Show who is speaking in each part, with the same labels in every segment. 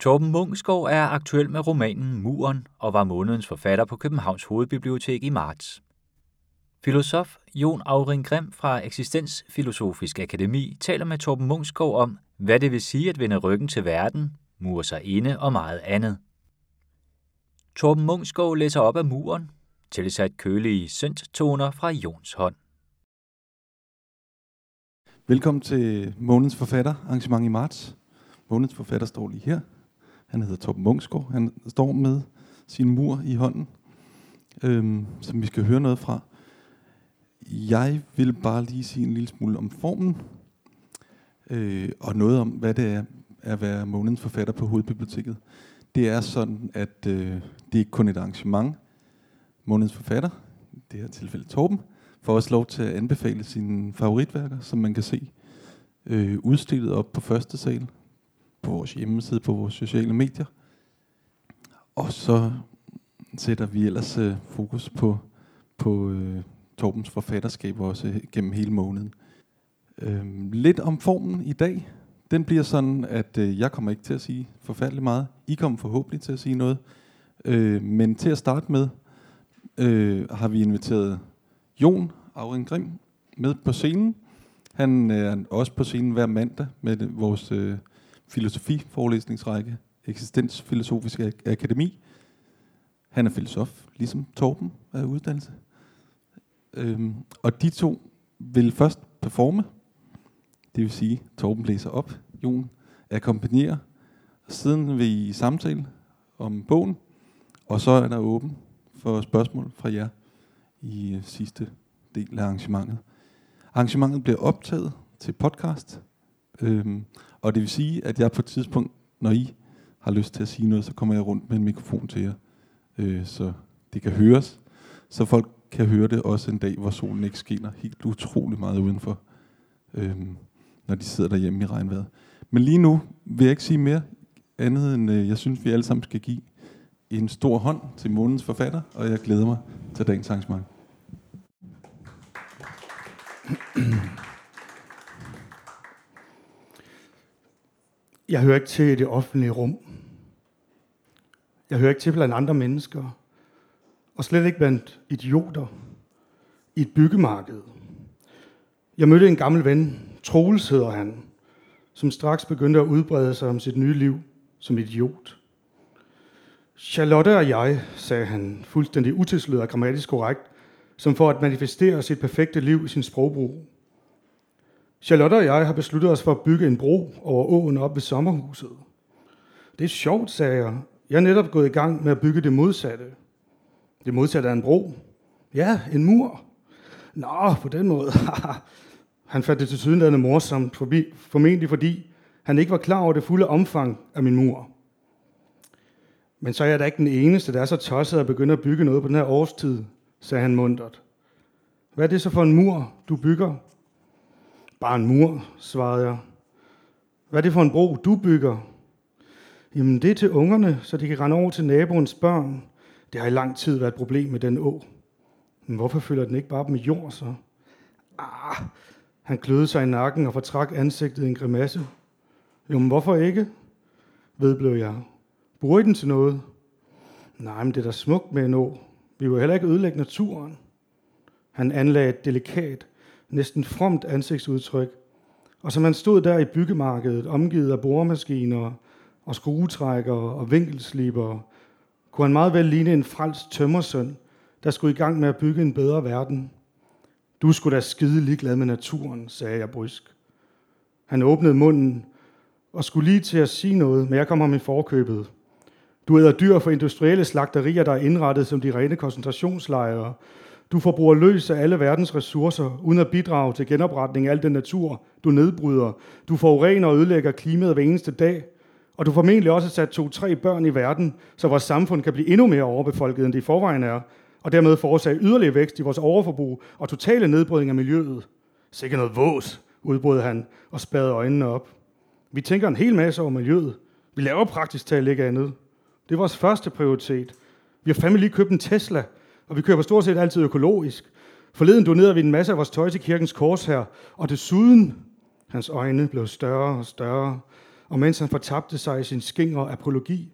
Speaker 1: Torben Mungsgaard er aktuel med romanen Muren og var månedens forfatter på Københavns Hovedbibliotek i marts. Filosof Jon Auring Grim fra Eksistensfilosofisk Akademi taler med Torben Mungsgaard om, hvad det vil sige at vende ryggen til verden, mure sig inde og meget andet. Torben Mungsgaard læser op af muren, tilsat kølige synttoner fra Jons hånd.
Speaker 2: Velkommen til månedens forfatter arrangement i marts. Månedens forfatter står lige her. Han hedder Torben Mungsgaard. Han står med sin mur i hånden, øhm, som vi skal høre noget fra. Jeg vil bare lige sige en lille smule om formen, øh, og noget om, hvad det er at være månedens forfatter på Hovedbiblioteket. Det er sådan, at øh, det er ikke kun et arrangement. Månedens forfatter, i det her tilfælde Torben, får også lov til at anbefale sine favoritværker, som man kan se øh, udstillet op på første sal, på vores hjemmeside, på vores sociale medier. Og så sætter vi ellers øh, fokus på, på øh, Torbens forfatterskab også øh, gennem hele måneden. Øh, lidt om formen i dag. Den bliver sådan, at øh, jeg kommer ikke til at sige forfærdeligt meget. I kommer forhåbentlig til at sige noget. Øh, men til at starte med, øh, har vi inviteret Jon Auring Grim med på scenen. Han øh, er også på scenen hver mandag med øh, vores øh, filosofiforelæsningsrække, Eksistensfilosofisk Akademi. Han er filosof, ligesom Torben er uddannelse. Øhm, og de to vil først performe, det vil sige, Torben læser op, Jon akkompagnerer, og siden vil I samtale om bogen, og så er der åben for spørgsmål fra jer i øh, sidste del af arrangementet. Arrangementet bliver optaget til podcast, øhm, og det vil sige, at jeg på et tidspunkt, når I har lyst til at sige noget, så kommer jeg rundt med en mikrofon til jer, øh, så det kan høres, så folk kan høre det også en dag, hvor solen ikke skinner helt utrolig meget udenfor, øh, når de sidder derhjemme i regnvejret. Men lige nu vil jeg ikke sige mere andet end, øh, jeg synes, vi alle sammen skal give en stor hånd til månedens forfatter, og jeg glæder mig til dagens arrangement.
Speaker 3: Jeg hører ikke til i det offentlige rum. Jeg hører ikke til blandt andre mennesker. Og slet ikke blandt idioter i et byggemarked. Jeg mødte en gammel ven, Troels hedder han, som straks begyndte at udbrede sig om sit nye liv som idiot. Charlotte og jeg, sagde han, fuldstændig utilsløret og grammatisk korrekt, som for at manifestere sit perfekte liv i sin sprogbrug. Charlotte og jeg har besluttet os for at bygge en bro over åen op ved sommerhuset. Det er sjovt, sagde jeg. Jeg er netop gået i gang med at bygge det modsatte. Det modsatte er en bro. Ja, en mur. Nå, på den måde. han fandt det til sydenlandet morsomt, forbi, formentlig fordi han ikke var klar over det fulde omfang af min mur. Men så er jeg da ikke den eneste, der er så tosset at begynde at bygge noget på den her årstid, sagde han mundret. Hvad er det så for en mur, du bygger? Bare en mur, svarede jeg. Hvad er det for en bro, du bygger? Jamen, det er til ungerne, så de kan rende over til naboens børn. Det har i lang tid været et problem med den å. Men hvorfor fylder den ikke bare op med jord, så? Ah, han kløede sig i nakken og fortrak ansigtet i en grimasse. Jo, men hvorfor ikke? Vedblev jeg. Bruger I den til noget? Nej, men det er da smukt med en å. Vi vil heller ikke ødelægge naturen. Han anlagde et delikat, næsten fromt ansigtsudtryk, og som han stod der i byggemarkedet, omgivet af boremaskiner og skruetrækkere og vinkelslibere, kunne han meget vel ligne en frelst tømmersøn, der skulle i gang med at bygge en bedre verden. Du skulle da skide ligeglad med naturen, sagde jeg brysk. Han åbnede munden og skulle lige til at sige noget, men jeg kom ham i forkøbet. Du æder dyr for industrielle slagterier, der er indrettet som de rene koncentrationslejre. Du forbruger løs af alle verdens ressourcer, uden at bidrage til genopretning af al den natur, du nedbryder. Du forurener og ødelægger klimaet hver eneste dag. Og du formentlig også sat to-tre børn i verden, så vores samfund kan blive endnu mere overbefolket, end det i forvejen er, og dermed forårsage yderligere vækst i vores overforbrug og totale nedbrydning af miljøet. Sikke noget vås, udbrød han og spadede øjnene op. Vi tænker en hel masse over miljøet. Vi laver praktisk talt ikke andet. Det er vores første prioritet. Vi har fandme lige købt en Tesla, og vi køber stort set altid økologisk. Forleden donerede vi en masse af vores tøj til kirkens kors her, og desuden, hans øjne blev større og større, og mens han fortabte sig i sin skingre apologi,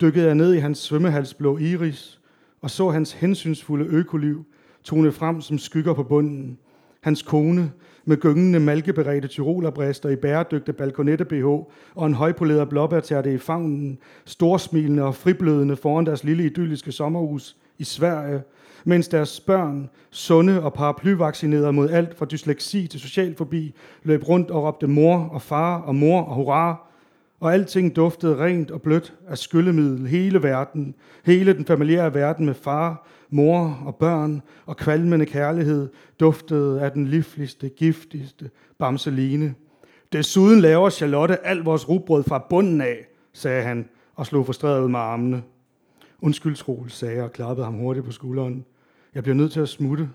Speaker 3: dykkede jeg ned i hans svømmehalsblå iris og så hans hensynsfulde økoliv tone frem som skygger på bunden. Hans kone med gyngende malkeberedte tyrolerbrister i bæredygte balkonette-BH og en højpoleret blåbærtærte i favnen, storsmilende og friblødende foran deres lille idylliske sommerhus i Sverige, mens deres børn, sunde og paraplyvaccinerede mod alt fra dysleksi til social forbi, løb rundt og råbte mor og far og mor og hurra, og alting duftede rent og blødt af skyllemiddel, hele verden, hele den familiære verden med far, mor og børn og kvalmende kærlighed duftede af den livligste, giftigste bamseline. Desuden laver Charlotte alt vores rugbrød fra bunden af, sagde han og slog frustreret ud med armene. Undskyld, Troel, sagde jeg og klappede ham hurtigt på skulderen. Jeg bliver nødt til at smutte.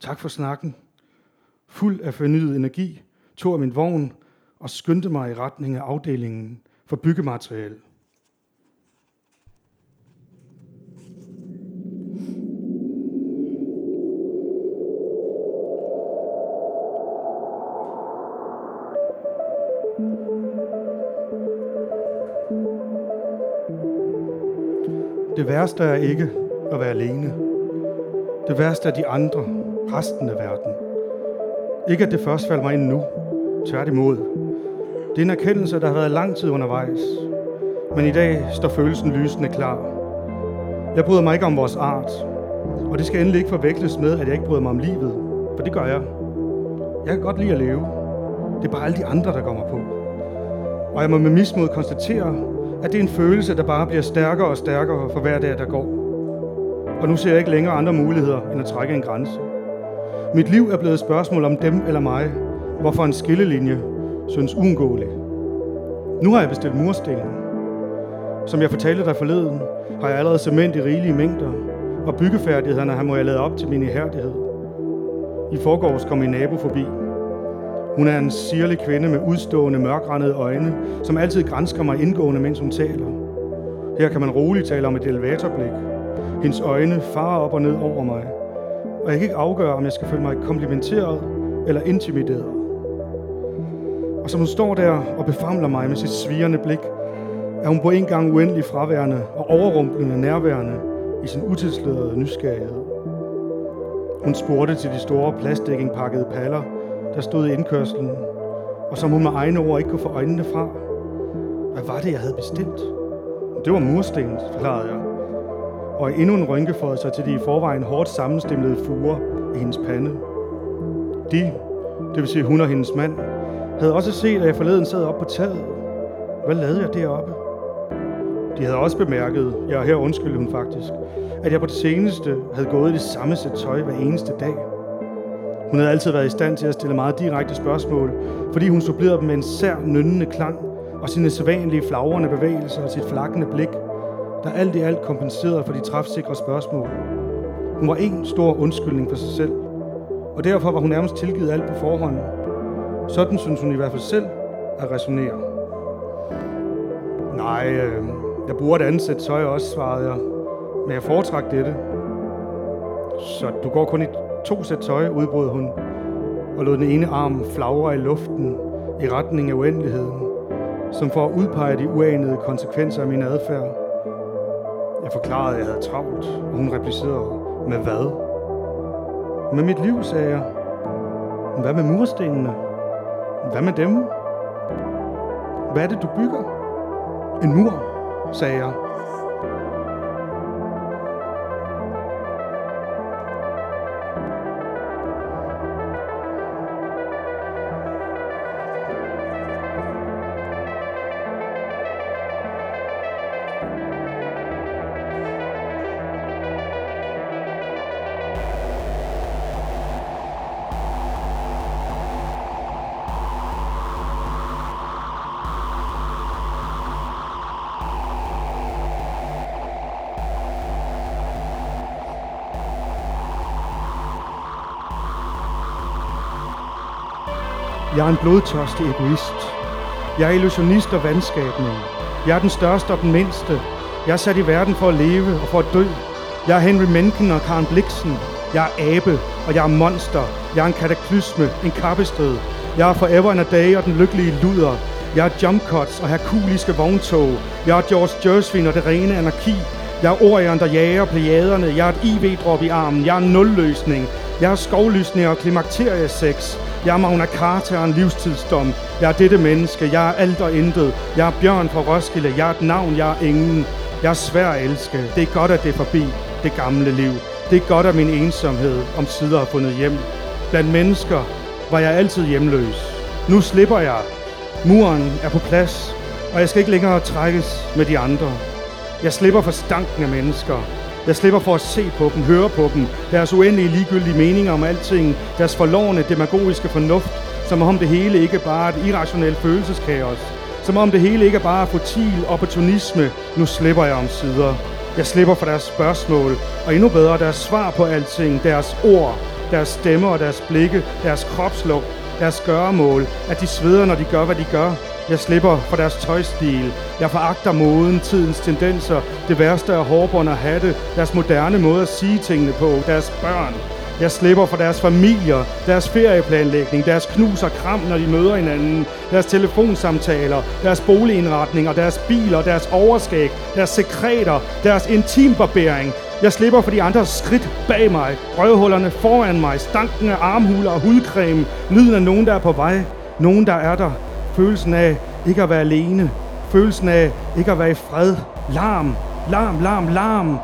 Speaker 3: Tak for snakken. Fuld af fornyet energi tog jeg min vogn og skyndte mig i retning af afdelingen for byggemateriale. Det værste er ikke at være alene. Det værste er de andre, resten af verden. Ikke at det først falder mig ind nu. Tværtimod. Det er en erkendelse, der har været lang tid undervejs. Men i dag står følelsen lysende klar. Jeg bryder mig ikke om vores art. Og det skal endelig ikke forveksles med, at jeg ikke bryder mig om livet. For det gør jeg. Jeg kan godt lide at leve. Det er bare alle de andre, der kommer på. Og jeg må med mismod konstatere, at det er en følelse, der bare bliver stærkere og stærkere for hver dag, der går. Og nu ser jeg ikke længere andre muligheder, end at trække en grænse. Mit liv er blevet et spørgsmål om dem eller mig, hvorfor en skillelinje synes uundgåelig. Nu har jeg bestilt murstenen. Som jeg fortalte dig forleden, har jeg allerede cement i rigelige mængder, og byggefærdighederne har må jeg lade op til min ihærdighed. I forgårs kom min nabo forbi. Hun er en sirlig kvinde med udstående, mørkrandede øjne, som altid grænsker mig indgående, mens hun taler. Her kan man roligt tale om et elevatorblik. Hendes øjne farer op og ned over mig, og jeg kan ikke afgøre, om jeg skal føle mig komplimenteret eller intimideret. Og som hun står der og befamler mig med sit svirende blik, er hun på en gang uendelig fraværende og overrumplende nærværende i sin utilslørede nysgerrighed. Hun spurgte til de store plastikindpakkede paller, der stod i indkørslen, og som hun med egne ord ikke kunne få øjnene fra. Hvad var det, jeg havde bestilt? Det var mursten, forklarede jeg. Og endnu en rynke for sig til de i forvejen hårdt sammenstemlede fuger i hendes pande. De, det vil sige hun og hendes mand, havde også set, at jeg forleden sad op på taget. Hvad lavede jeg deroppe? De havde også bemærket, ja her undskyldte hun faktisk, at jeg på det seneste havde gået i det samme sæt tøj hver eneste dag. Hun havde altid været i stand til at stille meget direkte spørgsmål, fordi hun supplerede dem med en sær nynnende klang og sine sædvanlige flagrende bevægelser og sit flakkende blik, der alt i alt kompenserede for de træfsikre spørgsmål. Hun var en stor undskyldning for sig selv, og derfor var hun nærmest tilgivet alt på forhånd. Sådan synes hun i hvert fald selv at resonere. Nej, øh, jeg bruger et andet sæt tøj også, svarede jeg. Men jeg foretræk dette. Så du går kun i to sæt tøj, udbrød hun, og lod den ene arm flagre i luften i retning af uendeligheden, som for at udpege de uanede konsekvenser af min adfærd. Jeg forklarede, at jeg havde travlt, og hun replicerede, med hvad? Med mit liv, sagde jeg. Hvad med murstenene? Hvad med dem? Hvad er det, du bygger? En mur, sagde jeg. En blodtørstig egoist. Jeg er illusionist og vandskabning. Jeg er den største og den mindste. Jeg er sat i verden for at leve og for at dø. Jeg er Henry Menken og Karen Bliksen. Jeg er abe, og jeg er monster. Jeg er en kataklysme, en kappestød. Jeg er forever and a day og den lykkelige luder. Jeg er jump cuts og herkuliske vogntog. Jeg er George Jersvin og det rene anarki. Jeg er Orion, der jager plejaderne. Jeg er et IV-drop i armen. Jeg er en nulløsning. Jeg er skovlysning og klimakteriesex. Jeg er Magna Carta og en livstidsdom. Jeg er dette menneske. Jeg er alt og intet. Jeg er Bjørn fra Roskilde. Jeg er et navn. Jeg er ingen. Jeg er svær at elske. Det er godt, at det er forbi. Det gamle liv. Det er godt, at min ensomhed om sider har fundet hjem. Blandt mennesker var jeg altid hjemløs. Nu slipper jeg. Muren er på plads, og jeg skal ikke længere trækkes med de andre. Jeg slipper for stanken af mennesker. Jeg slipper for at se på dem, høre på dem, deres uendelige ligegyldige meninger om alting, deres forlovende demagogiske fornuft, som om det hele ikke bare er et irrationelt følelseskaos, som om det hele ikke er bare opportunisme. Nu slipper jeg om sider. Jeg slipper for deres spørgsmål, og endnu bedre deres svar på alting, deres ord, deres stemmer og deres blikke, deres kropslugt, deres gøremål, at de sveder, når de gør, hvad de gør. Jeg slipper for deres tøjstil. Jeg foragter moden, tidens tendenser, det værste er hårbånd og hatte, deres moderne måde at sige tingene på, deres børn. Jeg slipper for deres familier, deres ferieplanlægning, deres knus og kram, når de møder hinanden, deres telefonsamtaler, deres boligindretninger, deres biler, deres overskæg, deres sekreter, deres intimbarbering, jeg slipper for de andres skridt bag mig, røvhullerne foran mig, stanken af armhuler og hudcreme, lyden af nogen, der er på vej, nogen, der er der, følelsen af ikke at være alene, følelsen af ikke at være i fred, larm, larm, larm, larm,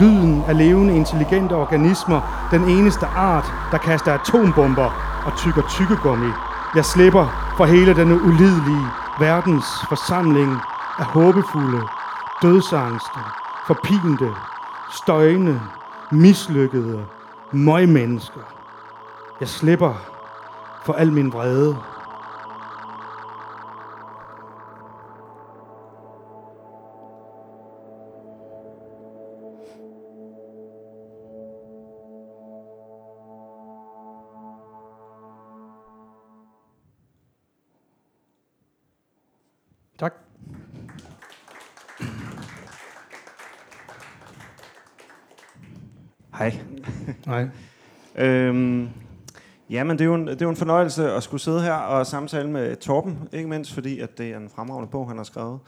Speaker 3: lyden af levende, intelligente organismer, den eneste art, der kaster atombomber og tykker tykkegummi. Jeg slipper for hele denne ulidelige verdens forsamling af håbefulde, dødsangste, forpinte, støjende, mislykkede møgmennesker. Jeg slipper for al min vrede.
Speaker 4: Hej.
Speaker 3: Nej.
Speaker 4: øhm, jamen, det er, jo en, det er jo en fornøjelse at skulle sidde her og samtale med Torben, ikke mindst fordi, at det er en fremragende bog, han har skrevet.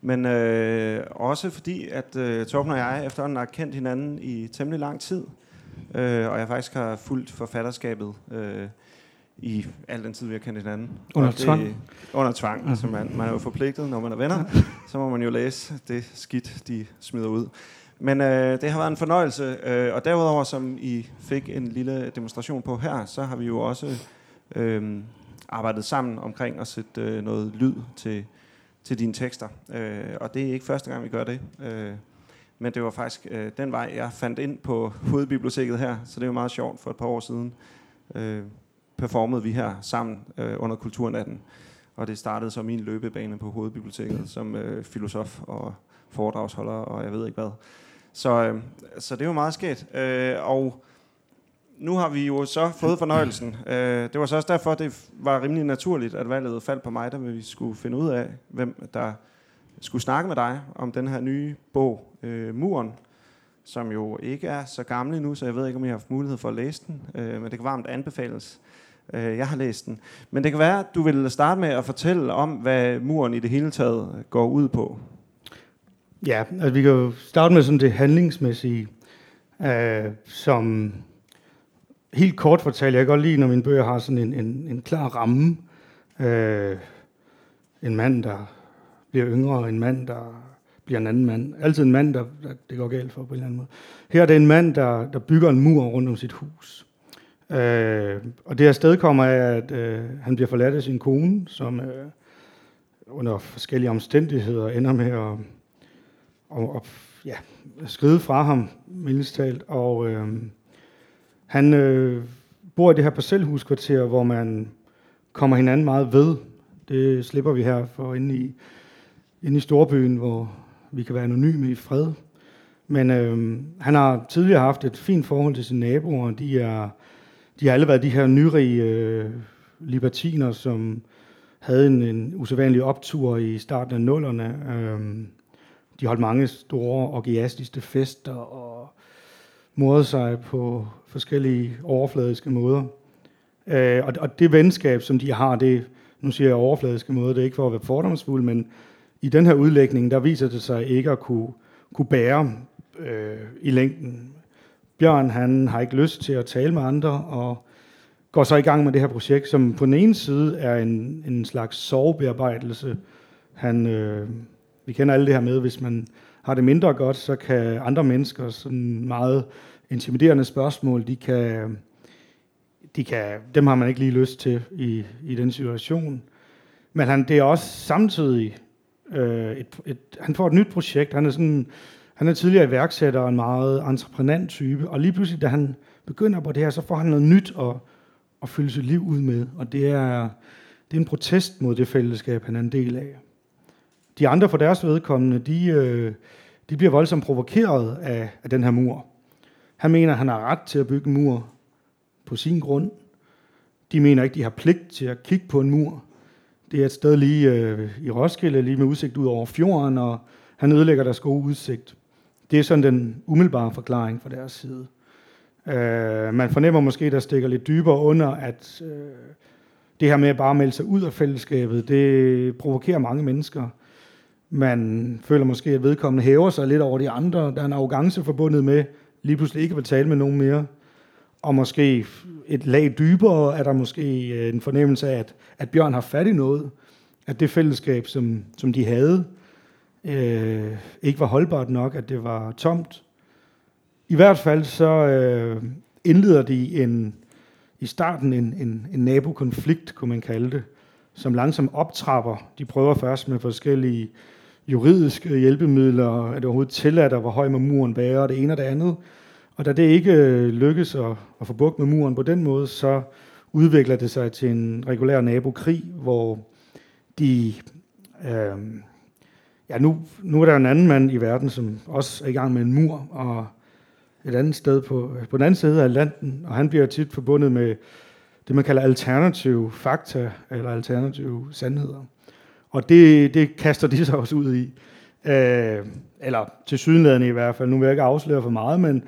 Speaker 4: Men øh, også fordi, at øh, Torben og jeg efterhånden har kendt hinanden i temmelig lang tid. Øh, og jeg faktisk har fulgt forfatterskabet øh, i al den tid, vi har kendt hinanden.
Speaker 3: Under
Speaker 4: og det,
Speaker 3: tvang?
Speaker 4: Under tvang. Mm-hmm. Så man, man er jo forpligtet, når man er venner. så må man jo læse det skidt, de smider ud. Men øh, det har været en fornøjelse, øh, og derudover, som I fik en lille demonstration på her, så har vi jo også øh, arbejdet sammen omkring at sætte øh, noget lyd til, til dine tekster. Øh, og det er ikke første gang, vi gør det. Øh, men det var faktisk øh, den vej, jeg fandt ind på hovedbiblioteket her, så det var meget sjovt for et par år siden. Øh, performede vi her sammen øh, under Kulturnatten, og det startede som min løbebane på hovedbiblioteket som øh, filosof og foredragsholder og jeg ved ikke hvad. Så, øh, så det er jo meget sket. Øh, og nu har vi jo så fået fornøjelsen. Øh, det var så også derfor, det var rimelig naturligt, at valget faldt på mig, da vi skulle finde ud af, hvem der skulle snakke med dig om den her nye bog, øh, Muren, som jo ikke er så gammel nu, så jeg ved ikke, om I har haft mulighed for at læse den, øh, men det kan varmt anbefales. Øh, jeg har læst den. Men det kan være, at du vil starte med at fortælle om, hvad muren i det hele taget går ud på.
Speaker 3: Ja, altså vi kan jo starte med sådan det handlingsmæssige, øh, som helt kort fortalt, jeg kan godt lide, når mine bøger har sådan en, en, en klar ramme. Øh, en mand, der bliver yngre, en mand, der bliver en anden mand. Altid en mand, der, der det går galt for på en eller anden måde. Her er det en mand, der, der bygger en mur rundt om sit hus. Øh, og det her sted kommer af, at øh, han bliver forladt af sin kone, som øh, under forskellige omstændigheder ender med at og, og ja, skride fra ham, mildest talt. Og øh, han øh, bor i det her parcelhuskvarter, hvor man kommer hinanden meget ved. Det slipper vi her for inde i, inde i storbyen, hvor vi kan være anonyme i fred. Men øh, han har tidligere haft et fint forhold til sine naboer. De, er, de har alle været de her nyrige øh, libertiner, som havde en, en usædvanlig optur i starten af nullerne. Øh, de holdt mange store orgiastiske fester og morede sig på forskellige overfladiske måder. Øh, og, og det venskab, som de har, det nu siger jeg overfladiske måder, det er ikke for at være fordomsfuld, men i den her udlægning, der viser det sig ikke at kunne, kunne bære øh, i længden. Bjørn, han har ikke lyst til at tale med andre, og går så i gang med det her projekt, som på den ene side er en, en slags sovebearbejdelse. Han, øh, vi kender alle det her med, hvis man har det mindre godt, så kan andre mennesker sådan meget intimiderende spørgsmål, de kan, de kan, dem har man ikke lige lyst til i, i den situation. Men han, det er også samtidig, øh, et, et, han får et nyt projekt. Han er, sådan, han er tidligere iværksætter og en meget entreprenant type, og lige pludselig, da han begynder på det her, så får han noget nyt at, at fylde sit liv ud med. Og det er, det er en protest mod det fællesskab, han er en del af. De andre for deres vedkommende, de, øh, de bliver voldsomt provokeret af, af den her mur. Han mener, at han har ret til at bygge en mur på sin grund. De mener ikke, de har pligt til at kigge på en mur. Det er et sted lige øh, i Roskilde, lige med udsigt ud over fjorden, og han ødelægger deres gode udsigt. Det er sådan den umiddelbare forklaring fra deres side. Øh, man fornemmer måske, der stikker lidt dybere under, at øh, det her med at bare melde sig ud af fællesskabet, det provokerer mange mennesker. Man føler måske, at vedkommende hæver sig lidt over de andre. Der er en arrogance forbundet med lige pludselig ikke at tale med nogen mere. Og måske et lag dybere er der måske øh, en fornemmelse af, at, at Bjørn har fat i noget. At det fællesskab, som, som de havde, øh, ikke var holdbart nok, at det var tomt. I hvert fald så øh, indleder de en, i starten en, en, en nabokonflikt, kunne man kalde det, som langsomt optrapper. De prøver først med forskellige juridiske hjælpemidler, er det overhovedet tilladt, og hvor høj må muren være, og det ene og det andet. Og da det ikke øh, lykkes at, at få bukt med muren på den måde, så udvikler det sig til en regulær nabokrig, hvor de... Øh, ja, nu, nu er der en anden mand i verden, som også er i gang med en mur, og et andet sted på, på den anden side af Atlanten, og han bliver tit forbundet med det, man kalder alternative fakta, eller alternative sandheder. Og det, det kaster de sig også ud i. Øh, eller til sydenladende i hvert fald. Nu vil jeg ikke afsløre for meget, men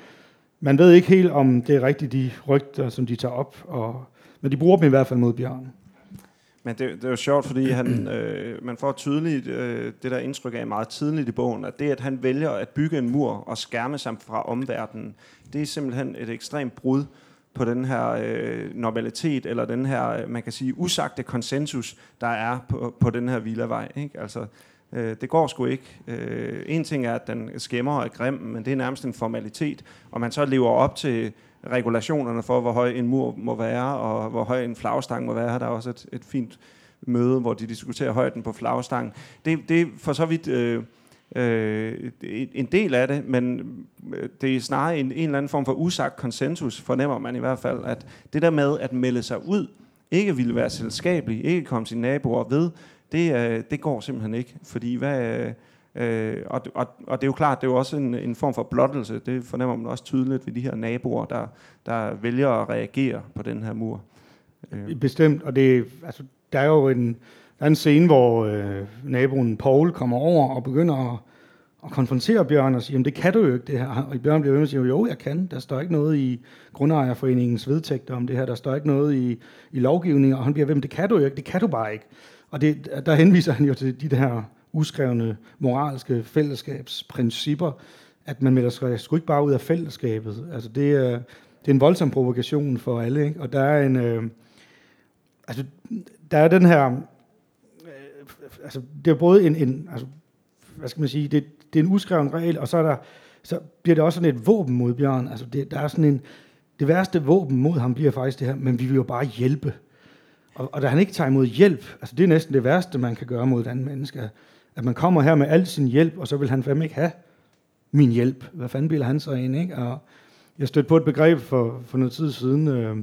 Speaker 3: man ved ikke helt, om det er rigtigt de rygter, som de tager op. Og, men de bruger dem i hvert fald mod Bjørn.
Speaker 4: Men det, det er jo sjovt, fordi han, øh, man får tydeligt øh, det der indtryk af meget tidligt i bogen, at det, at han vælger at bygge en mur og skærme sig fra omverdenen, det er simpelthen et ekstremt brud på den her øh, normalitet, eller den her, øh, man kan sige, usagte konsensus, der er på, på den her villavej. Ikke? Altså, øh, det går sgu ikke. Øh, en ting er, at den skæmmer og er grim, men det er nærmest en formalitet, og man så lever op til regulationerne for, hvor høj en mur må være, og hvor høj en flagstang må være. Der er også et, et fint møde, hvor de diskuterer højden på flagstangen. Det, det er for så vidt... Øh, øh, en del af det, men øh, det er snarere en, en eller anden form for usagt konsensus, fornemmer man i hvert fald, at det der med at melde sig ud, ikke ville være selskabelig, ikke komme sine naboer ved, det, øh, det går simpelthen ikke, fordi hvad... Øh, og, og, og det er jo klart, det er jo også en, en form for blottelse. Det fornemmer man også tydeligt ved de her naboer, der, der vælger at reagere på den her mur.
Speaker 3: Øh. Bestemt, og det, altså, der er jo en, der er en scene, hvor øh, naboen Paul kommer over og begynder at, at konfrontere Bjørn og siger, det kan du jo ikke det her. Og Bjørn bliver ved med at sige, jo, jeg kan. Der står ikke noget i Grundejerforeningens vedtægter om det her. Der står ikke noget i, i lovgivningen. Og han bliver ved med, det kan du jo ikke. Det kan du bare ikke. Og det, der henviser han jo til de her uskrevne moralske fællesskabsprincipper, at man melder sig sgu ikke bare ud af fællesskabet. Altså det er, det er en voldsom provokation for alle. Ikke? Og der er en... Øh, altså, der er den her altså, det er både en, en altså, hvad skal man sige, det, det er en uskreven regel, og så, er der, så bliver det også sådan et våben mod Bjørn. Altså, det, der er sådan en, det værste våben mod ham bliver faktisk det her, men vi vil jo bare hjælpe. Og, og da han ikke tager imod hjælp, altså det er næsten det værste, man kan gøre mod et andet menneske, at man kommer her med al sin hjælp, og så vil han fandme ikke have min hjælp. Hvad fanden bliver han så ind, ikke? Og jeg stødte på et begreb for, for noget tid siden, øh,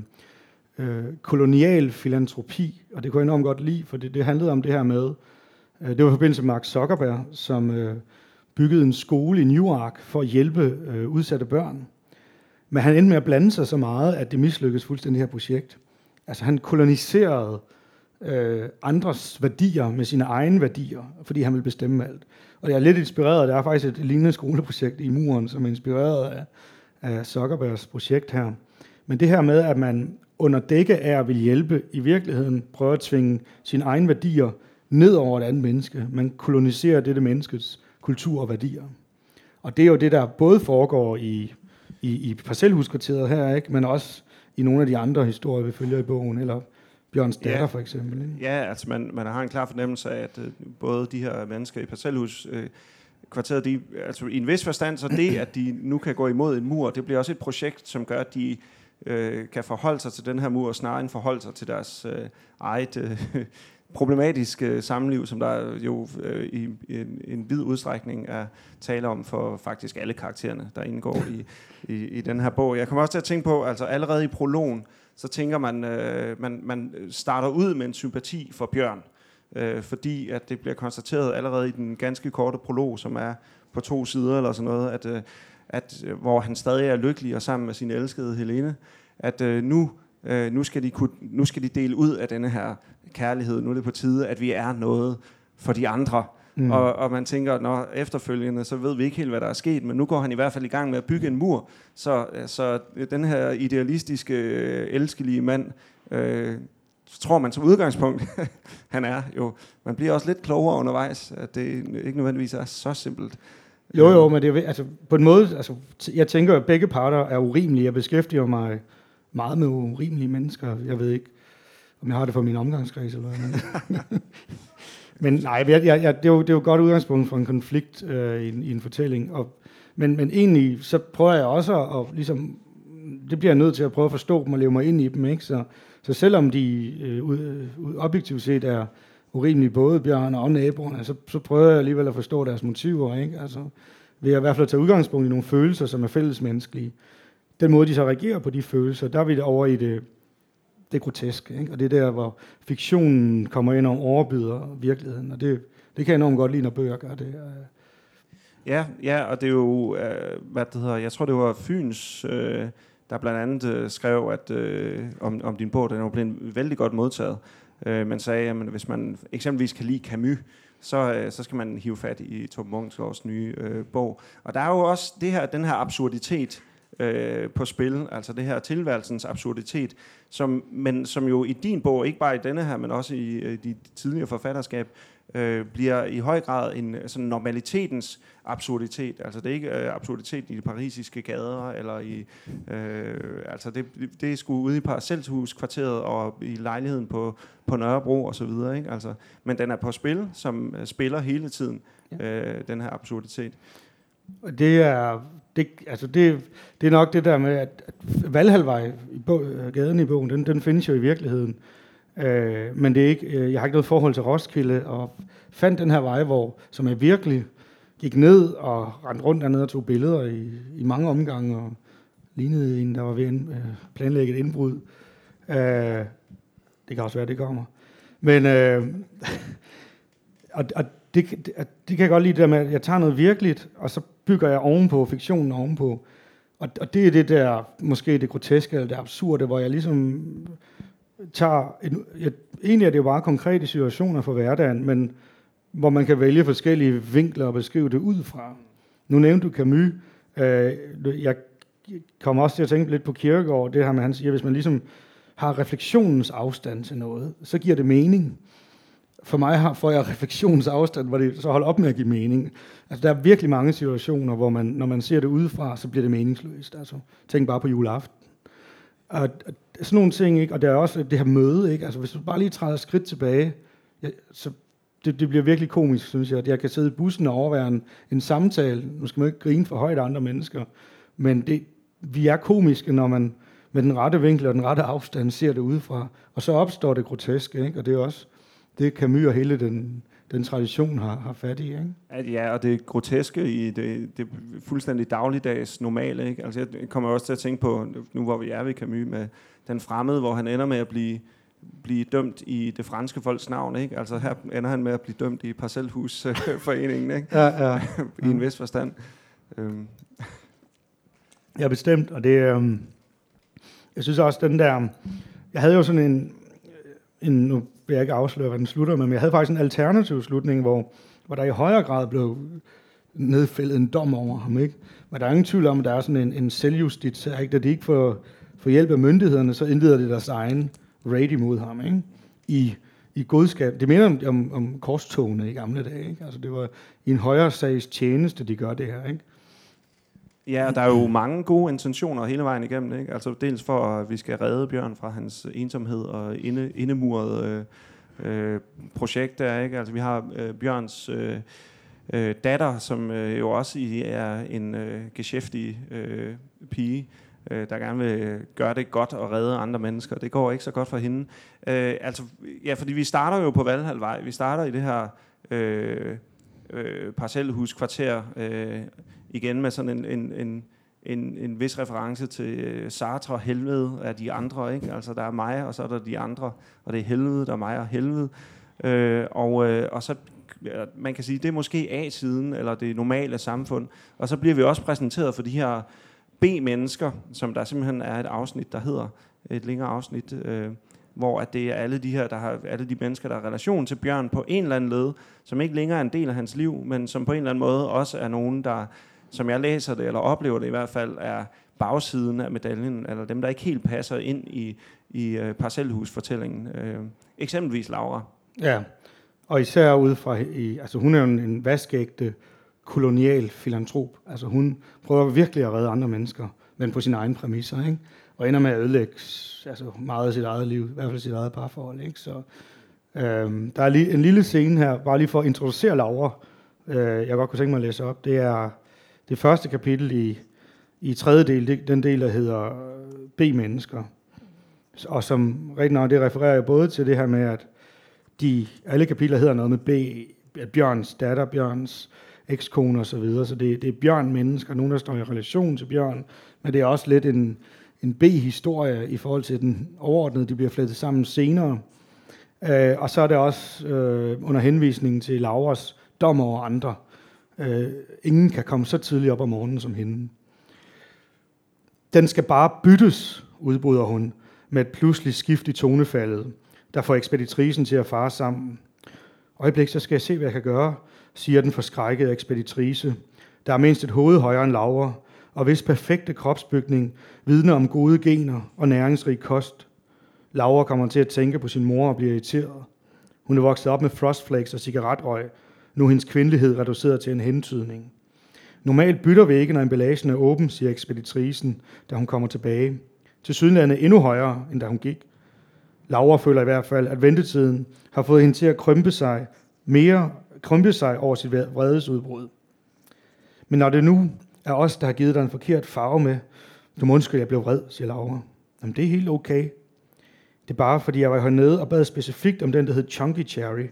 Speaker 3: øh, kolonial filantropi, og det kunne jeg enormt godt lide, for det, det handlede om det her med, Øh, det var i forbindelse med Mark Zuckerberg, som øh, byggede en skole i Newark for at hjælpe øh, udsatte børn. Men han endte med at blande sig så meget, at det mislykkedes fuldstændig det her projekt. Altså han koloniserede øh, andres værdier med sine egne værdier, fordi han ville bestemme alt. Og jeg er lidt inspireret, der er faktisk et lignende skoleprojekt i muren, som er inspireret af, af Zuckerbergs projekt her. Men det her med, at man under dække af at vil hjælpe, i virkeligheden prøver at tvinge sine egne værdier ned over et andet menneske. Man koloniserer dette menneskets kultur og værdier. Og det er jo det, der både foregår i, i, i parcelhuskvarteret her, ikke? men også i nogle af de andre historier, vi følger i bogen, eller Bjørns datter ja. for eksempel. Ikke?
Speaker 4: Ja, altså man, man har en klar fornemmelse af, at uh, både de her mennesker i parcelhus, uh, kvarteret, de, altså i en vis forstand, så det, at de nu kan gå imod en mur, det bliver også et projekt, som gør, at de øh, kan forholde sig til den her mur, snarere end forholde sig til deres øh, eget øh, problematiske øh, samliv, som der jo øh, i, i en, en vid udstrækning er tale om for faktisk alle karaktererne, der indgår i, i, i den her bog. Jeg kommer også til at tænke på, altså allerede i prologen, så tænker man, øh, man, man starter ud med en sympati for Bjørn, øh, fordi at det bliver konstateret allerede i den ganske korte prolog, som er på to sider eller sådan noget, at, øh, at øh, hvor han stadig er lykkelig og sammen med sin elskede Helene, at øh, nu, øh, nu, skal de kunne, nu skal de dele ud af denne her kærlighed. Nu er det på tide, at vi er noget for de andre. Mm. Og, og man tænker, når efterfølgende, så ved vi ikke helt, hvad der er sket, men nu går han i hvert fald i gang med at bygge en mur, så, så den her idealistiske, øh, elskelige mand, øh, så tror man som udgangspunkt, han er jo, man bliver også lidt klogere undervejs, at det ikke nødvendigvis er så simpelt.
Speaker 3: Jo, jo, men det er, altså, på en måde, altså, jeg tænker, at begge parter er urimelige. Jeg beskæftiger mig meget med urimelige mennesker. Jeg ved ikke, om jeg har det for min omgangskreds eller hvad. men nej, jeg, jeg, det, er jo, det er jo et godt udgangspunkt for en konflikt øh, i, en, i en fortælling. Og, men, men egentlig, så prøver jeg også at, at ligesom, det bliver jeg nødt til at prøve at forstå dem og leve mig ind i dem. Ikke? Så, så selvom de øh, ud, øh, objektivt set er urimelige, både Bjørn og naboerne, så, så prøver jeg alligevel at forstå deres motiver. Ikke? Altså, ved at i hvert fald tage udgangspunkt i nogle følelser, som er fællesmenneskelige. Den måde, de så reagerer på de følelser, der er vi over i det, det groteske. Ikke? Og det er der, hvor fiktionen kommer ind og overbyder virkeligheden. Og det, det kan jeg enormt godt lide, når bøger gør det. Øh.
Speaker 4: Ja, ja, og det er jo, øh, hvad det hedder, jeg tror det var Fyns, øh, der blandt andet øh, skrev at, øh, om, om din bog, den er blevet vældig godt modtaget. Øh, man sagde, at hvis man eksempelvis kan lide Camus, så, øh, så skal man hive fat i Tom Munksgaards nye øh, bog. Og der er jo også det her, den her absurditet øh, på spil, altså det her tilværelsens absurditet, som, men som jo i din bog, ikke bare i denne her, men også i øh, de tidligere forfatterskab, øh, bliver i høj grad en sådan normalitetens absurditet. Altså det er ikke øh, absurditet i de parisiske gader, eller i, øh, altså det, det er sgu ude i parcelhuskvarteret og i lejligheden på, på Nørrebro og så videre. Ikke? Altså, men den er på spil, som øh, spiller hele tiden, øh, den her absurditet.
Speaker 3: Det er, det, altså det, det er nok det der med, at, at Valhalvej, i bog, øh, gaden i bogen, den, den findes jo i virkeligheden. Øh, men det er ikke, øh, jeg har ikke noget forhold til Roskilde, og fandt den her vej, hvor, som er virkelig gik ned og rendte rundt dernede og tog billeder i, i mange omgange, og lignede en, der var ved at øh, planlægge et indbrud. Øh, det kan også være, det kommer. Men øh, og, og det, det, det kan jeg godt lide, det der med, at jeg tager noget virkeligt, og så bygger jeg ovenpå, fiktionen ovenpå. Og, og det er det der, måske det groteske eller det absurde, hvor jeg ligesom tager... En, jeg, egentlig er det jo bare konkrete situationer for hverdagen, men hvor man kan vælge forskellige vinkler og beskrive det ud fra. Nu nævnte du Camus. Øh, jeg kommer også til at tænke lidt på Kierkegaard, det her med, han siger, hvis man ligesom har refleksionens afstand til noget, så giver det mening. For mig har, får jeg refleksionsafstand, hvor det så holder op med at give mening. Altså, der er virkelig mange situationer, hvor man, når man ser det udefra, så bliver det meningsløst. Altså, tænk bare på juleaften. Og, og sådan nogle ting, ikke? og der er også det her møde, ikke? Altså, hvis du bare lige træder skridt tilbage, ja, så det, det bliver virkelig komisk, synes jeg, jeg kan sidde i bussen og overvære en, en samtale. Nu skal man ikke grine for højt af andre mennesker, men det, vi er komiske, når man med den rette vinkel og den rette afstand ser det udefra. Og så opstår det groteske, ikke? og det er også det Camus og hele den, den tradition har, har fat i. Ikke?
Speaker 4: At, ja, og det groteske i det, det fuldstændig dagligdags normale. Ikke? Altså, jeg kommer også til at tænke på, nu hvor vi er ved Camus, med den fremmede, hvor han ender med at blive blive dømt i det franske folks navn. Ikke? Altså her ender han med at blive dømt i parcelhusforeningen, ikke?
Speaker 3: Ja, ja.
Speaker 4: i en vis forstand. Øhm.
Speaker 3: Ja, bestemt. Og det, øhm, jeg synes også, den der... Jeg havde jo sådan en, en... Nu vil jeg ikke afsløre, hvad den slutter med, men jeg havde faktisk en alternativ slutning, hvor, hvor der i højere grad blev nedfældet en dom over ham. Ikke? Men der er ingen tvivl om, at der er sådan en, en selvjustits, ikke? det ikke får får hjælp af myndighederne, så indleder det deres egen raid imod ham, ikke? I, i godskab. Det minder om, om, om korstogene i gamle dage, ikke? Altså det var i en højere sags tjeneste, de gør det her, ikke?
Speaker 4: Ja, der er jo mange gode intentioner hele vejen igennem. Ikke? Altså dels for, at vi skal redde Bjørn fra hans ensomhed og inde, indemurede øh, øh, projekt der. Ikke? Altså vi har øh, Bjørns øh, øh, datter, som øh, jo også er en øh, geschæftig øh, pige, øh, der gerne vil gøre det godt og redde andre mennesker. Det går ikke så godt for hende. Øh, altså, ja, fordi vi starter jo på Valhalvvej. Vi starter i det her øh, øh, parcelhuskvarter øh, igen med sådan en, en, en, en, en vis reference til øh, Sartre helvede af de andre. Ikke? Altså der er mig, og så er der de andre, og det er helvede, der er mig og helvede. Øh, og, øh, og så man kan sige, det er måske A-siden, eller det normale samfund. Og så bliver vi også præsenteret for de her B-mennesker, som der simpelthen er et afsnit, der hedder, et længere afsnit, øh, hvor at det er alle de her, der har, alle de mennesker, der har relation til Bjørn på en eller anden led, som ikke længere er en del af hans liv, men som på en eller anden måde også er nogen, der, som jeg læser det, eller oplever det i hvert fald, er bagsiden af medaljen, eller dem, der ikke helt passer ind i, i uh, parcelhusfortællingen. Uh, eksempelvis Laura.
Speaker 3: Ja, og især ud fra, i, altså hun er jo en, en vaskægte kolonial filantrop. Altså hun prøver virkelig at redde andre mennesker, men på sine egne præmisser, ikke? Og ender med at ødelægge altså meget af sit eget liv, i hvert fald sit eget parforhold, ikke? Så øhm, der er lige, en lille scene her, bare lige for at introducere Laura, øh, jeg godt kunne tænke mig at læse op. Det er det første kapitel i, i tredje del, det, den del, der hedder øh, B-mennesker. Og som rigtig nok, det refererer jo både til det her med, at de, alle kapitler hedder noget med B, at Bjørns datter, Bjørns ekskone og så videre. Så det, det er Bjørn mennesker, nogen der står i relation til Bjørn, men det er også lidt en, en B-historie i forhold til den overordnede, de bliver flettet sammen senere. Øh, og så er det også øh, under henvisningen til Lauras dom over andre. Øh, ingen kan komme så tidligt op om morgenen som hende. Den skal bare byttes, udbryder hun, med et pludseligt skift i tonefaldet, der får ekspeditrisen til at fare sammen. Øjeblik, så skal jeg se, hvad jeg kan gøre, siger den forskrækkede ekspeditrice, der er mindst et hoved højere end Laura, og hvis perfekte kropsbygning vidner om gode gener og næringsrig kost. Laura kommer til at tænke på sin mor og bliver irriteret. Hun er vokset op med frostflakes og cigaretrøg. Nu hendes kvindelighed reduceret til en hentydning. Normalt bytter vi ikke, når emballagen er åben, siger ekspeditrisen, da hun kommer tilbage. Til sydlandet endnu højere, end da hun gik. Laura føler i hvert fald, at ventetiden har fået hende til at krympe sig mere krympe sig over sit vredesudbrud. Men når det nu er os, der har givet dig en forkert farve med, du må undskylde, jeg blev vred, siger Laura. Jamen, det er helt okay. Det er bare, fordi jeg var hernede og bad specifikt om den, der hed Chunky Cherry.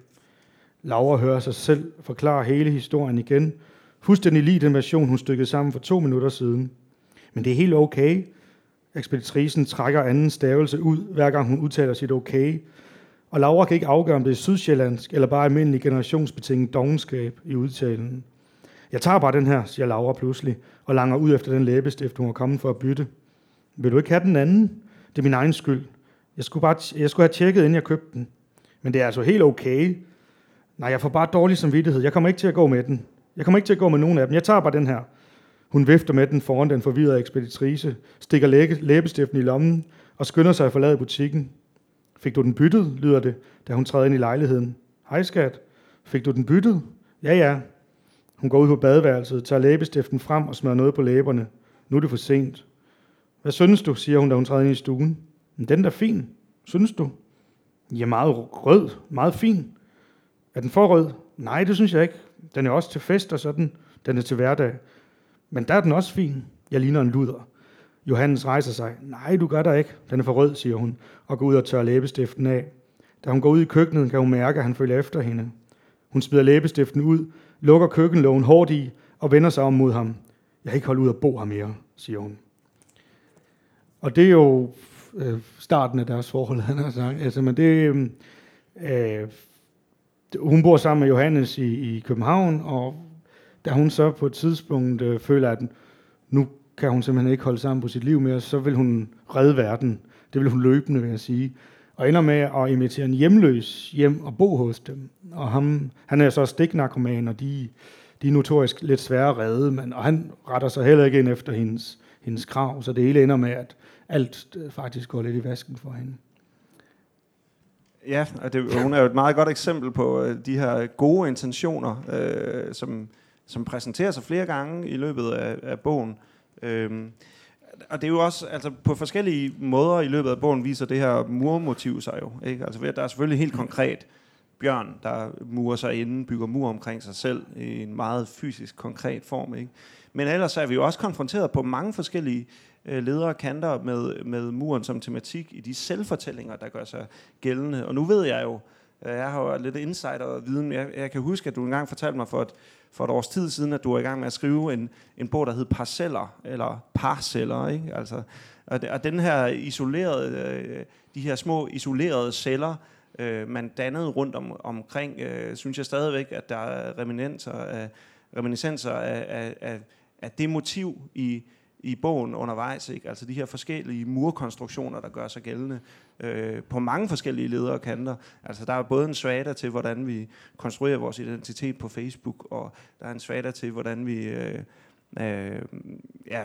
Speaker 3: Laura hører sig selv forklare hele historien igen. Fuldstændig lige den version, hun stykkede sammen for to minutter siden. Men det er helt okay. Ekspeditrisen trækker anden stavelse ud, hver gang hun udtaler sit okay, og Laura kan ikke afgøre, om det er sydsjællandsk eller bare almindelig generationsbetinget dogenskab i udtalen. Jeg tager bare den her, siger Laura pludselig, og langer ud efter den læbestift, hun var kommet for at bytte. Vil du ikke have den anden? Det er min egen skyld. Jeg skulle, bare jeg skulle have tjekket, inden jeg købte den. Men det er altså helt okay. Nej, jeg får bare dårlig samvittighed. Jeg kommer ikke til at gå med den. Jeg kommer ikke til at gå med nogen af dem. Jeg tager bare den her. Hun vifter med den foran den forvirrede ekspeditrice, stikker læbestiften i lommen og skynder sig at forlade butikken. Fik du den byttet, lyder det, da hun træder ind i lejligheden. Hej skat, fik du den byttet? Ja, ja. Hun går ud på badeværelset, tager læbestiften frem og smører noget på læberne. Nu er det for sent. Hvad synes du, siger hun, da hun træder ind i stuen. Den er fin, synes du? Ja, meget rød, meget fin. Er den for rød? Nej, det synes jeg ikke. Den er også til fest og sådan. Den er til hverdag. Men der er den også fin. Jeg ligner en luder. Johannes rejser sig. Nej, du gør der ikke. Den er for rød, siger hun, og går ud og tørrer læbestiften af. Da hun går ud i køkkenet, kan hun mærke, at han følger efter hende. Hun smider læbestiften ud, lukker køkkenlågen hårdt i og vender sig om mod ham. Jeg kan ikke holde ud at bo her mere, siger hun. Og det er jo øh, starten af deres forhold, han har sagt. Altså, men det, øh, øh hun bor sammen med Johannes i, i København, og da hun så på et tidspunkt øh, føler, at nu kan hun simpelthen ikke holde sammen på sit liv mere, så vil hun redde verden. Det vil hun løbende, vil jeg sige. Og ender med at invitere en hjemløs hjem og bo hos dem. Og ham, han er så stiknarkoman, og de, de er notorisk lidt svære at redde, men, og han retter sig heller ikke ind efter hendes, hendes krav, så det hele ender med, at alt øh, faktisk går lidt i vasken for hende.
Speaker 4: Ja, og det, hun er jo et meget godt eksempel på øh, de her gode intentioner, øh, som, som præsenterer sig flere gange i løbet af, af bogen. Øhm, og det er jo også, altså på forskellige måder i løbet af bogen viser det her murmotiv sig jo. Ikke? Altså der er selvfølgelig helt konkret Bjørn, der murer sig inde, bygger mur omkring sig selv i en meget fysisk, konkret form. Ikke? Men ellers er vi jo også konfronteret på mange forskellige øh, Øh, ledere kanter med, med muren som tematik i de selvfortællinger, der gør sig gældende. Og nu ved jeg jo, øh, jeg har jo lidt insider og viden, jeg, jeg kan huske, at du engang fortalte mig for et, for et års tid siden, at du var i gang med at skrive en, en bog, der hed Parceller, eller Parceller, ikke? Altså, og, og den her isolerede, øh, de her små isolerede celler, øh, man dannede rundt om, omkring, øh, synes jeg stadigvæk, at der er reminiscenser af, reminiscenser af, af, af, af det motiv i, i bogen undervejs. Ikke? Altså de her forskellige murkonstruktioner, der gør sig gældende øh, på mange forskellige ledere og kanter. Altså der er både en svada til, hvordan vi konstruerer vores identitet på Facebook, og der er en svada til, hvordan vi... Øh, øh, ja,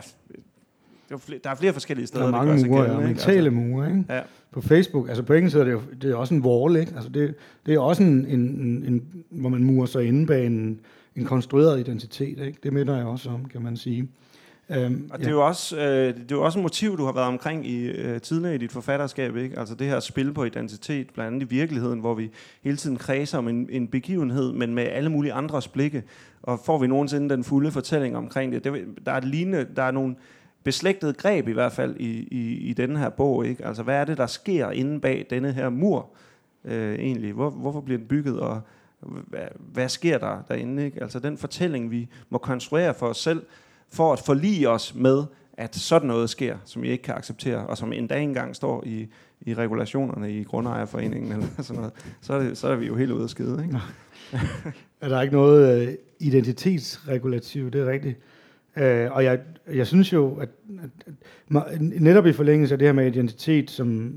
Speaker 4: der er flere forskellige steder,
Speaker 3: der er mange
Speaker 4: der
Speaker 3: mure,
Speaker 4: gældende,
Speaker 3: ja, mentale
Speaker 4: Altså,
Speaker 3: mure, ikke?
Speaker 4: ja.
Speaker 3: På Facebook, altså på engelsk er det jo det er også en wall, ikke? Altså det, det er også en, en, en, en, hvor man murer sig inde bag en, en konstrueret identitet, ikke? Det minder jeg også om, kan man sige.
Speaker 4: Um, og det, er jo også, øh, det er jo også et motiv, du har været omkring i øh, tidligere i dit forfatterskab, ikke? Altså det her spil på identitet, blandt andet i virkeligheden, hvor vi hele tiden kredser om en, en begivenhed, men med alle mulige andres blikke. Og får vi nogensinde den fulde fortælling omkring det? det der er lignende, der er nogle beslægtede greb i hvert fald i, i, i denne her bog, ikke? Altså hvad er det, der sker inde bag denne her mur øh, egentlig? Hvor, hvorfor bliver den bygget, og hvad, hvad sker der derinde, ikke? Altså den fortælling, vi må konstruere for os selv, for at forlige os med, at sådan noget sker, som vi ikke kan acceptere, og som endda engang står i, i regulationerne i Grundejerforeningen, eller sådan noget, så er, det, så er vi jo helt ude af skide. Ikke?
Speaker 3: er der ikke noget øh, identitetsregulativ, det er rigtigt. Øh, og jeg, jeg synes jo, at, at, at netop i forlængelse af det her med identitet, som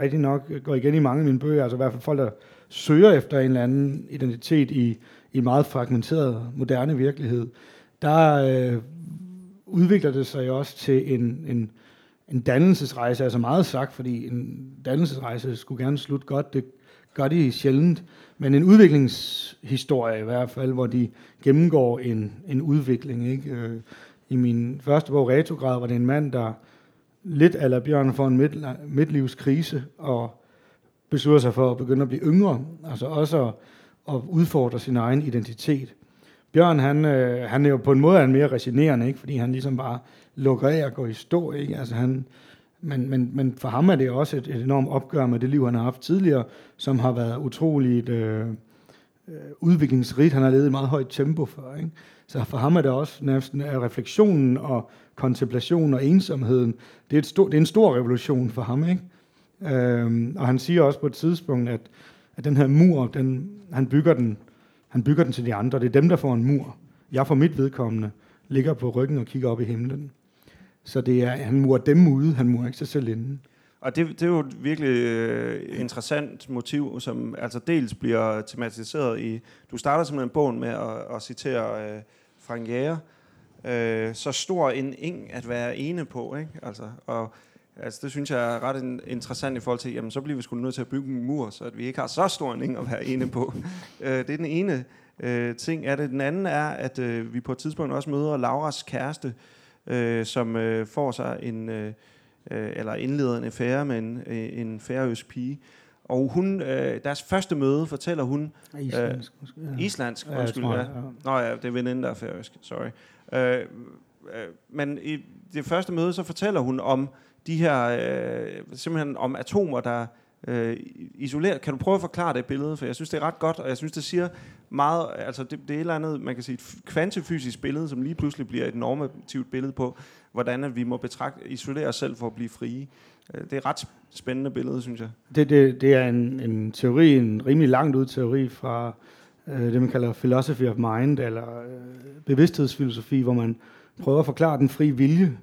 Speaker 3: rigtig nok går igen i mange af mine bøger, altså i hvert fald folk, der søger efter en eller anden identitet i, i en meget fragmenteret, moderne virkelighed, der øh, udvikler det sig jo også til en, en, en dannelsesrejse, altså meget sagt, fordi en dannelsesrejse skulle gerne slutte godt, det gør de sjældent, men en udviklingshistorie i hvert fald, hvor de gennemgår en, en udvikling. Ikke? Øh, I min første bog, Retrograd, var det en mand, der lidt eller Bjørn får en midt, midtlivskrise, og beslutter sig for at begynde at blive yngre, altså også at, at udfordre sin egen identitet. Bjørn, han, øh, han er jo på en måde en mere resinerende, ikke? fordi han ligesom bare lukker af og går i stå. Ikke? Altså han, men, men, men for ham er det også et, et enormt opgør med det liv, han har haft tidligere, som har været utroligt øh, øh udviklingsrigt. Han har levet i et meget højt tempo før. Ikke? Så for ham er det også næsten er øh, refleksionen og kontemplationen og ensomheden. Det er, et stor, det er en stor revolution for ham. Ikke? Øhm, og han siger også på et tidspunkt, at, at den her mur, den, han bygger den han bygger den til de andre. Det er dem, der får en mur. Jeg for mit vedkommende ligger på ryggen og kigger op i himlen. Så det er, han murer dem ude, han murer ikke sig selv inden.
Speaker 4: Og det, det er jo et virkelig øh, interessant motiv, som altså dels bliver tematiseret i... Du starter simpelthen bogen med at, at citere øh, Frank Jæger. Øh, så stor en ing at være ene på, ikke? Altså, og Altså, det synes jeg er ret interessant i forhold til, jamen så bliver vi sgu nødt til at bygge en mur, så at vi ikke har så stor en at være ene på. øh, det er den ene øh, ting er det. Den anden er, at øh, vi på et tidspunkt også møder Lauras kæreste, øh, som øh, får sig en, øh, øh eller indleder en affære med en, øh, en færøsk pige. Og hun, øh, deres første møde fortæller hun...
Speaker 3: Islandsk,
Speaker 4: øh, måske. Ja. Islandsk,
Speaker 3: ja,
Speaker 4: undskyld.
Speaker 3: Jeg,
Speaker 4: ja. Nå ja, det er veninden, der er færøsk. Sorry. Øh, øh, men i det første møde, så fortæller hun om de her, øh, simpelthen om atomer, der øh, isolerer. Kan du prøve at forklare det billede? For jeg synes, det er ret godt, og jeg synes, det siger meget, altså det, det er et eller andet, man kan sige, et kvantefysisk billede, som lige pludselig bliver et normativt billede på, hvordan at vi må betragte, isolere os selv for at blive frie. Øh, det er et ret spændende billede, synes jeg.
Speaker 3: Det, det, det er en, en teori, en rimelig langt ud teori fra øh, det, man kalder philosophy of mind, eller øh, bevidsthedsfilosofi, hvor man prøver at forklare den frie vilje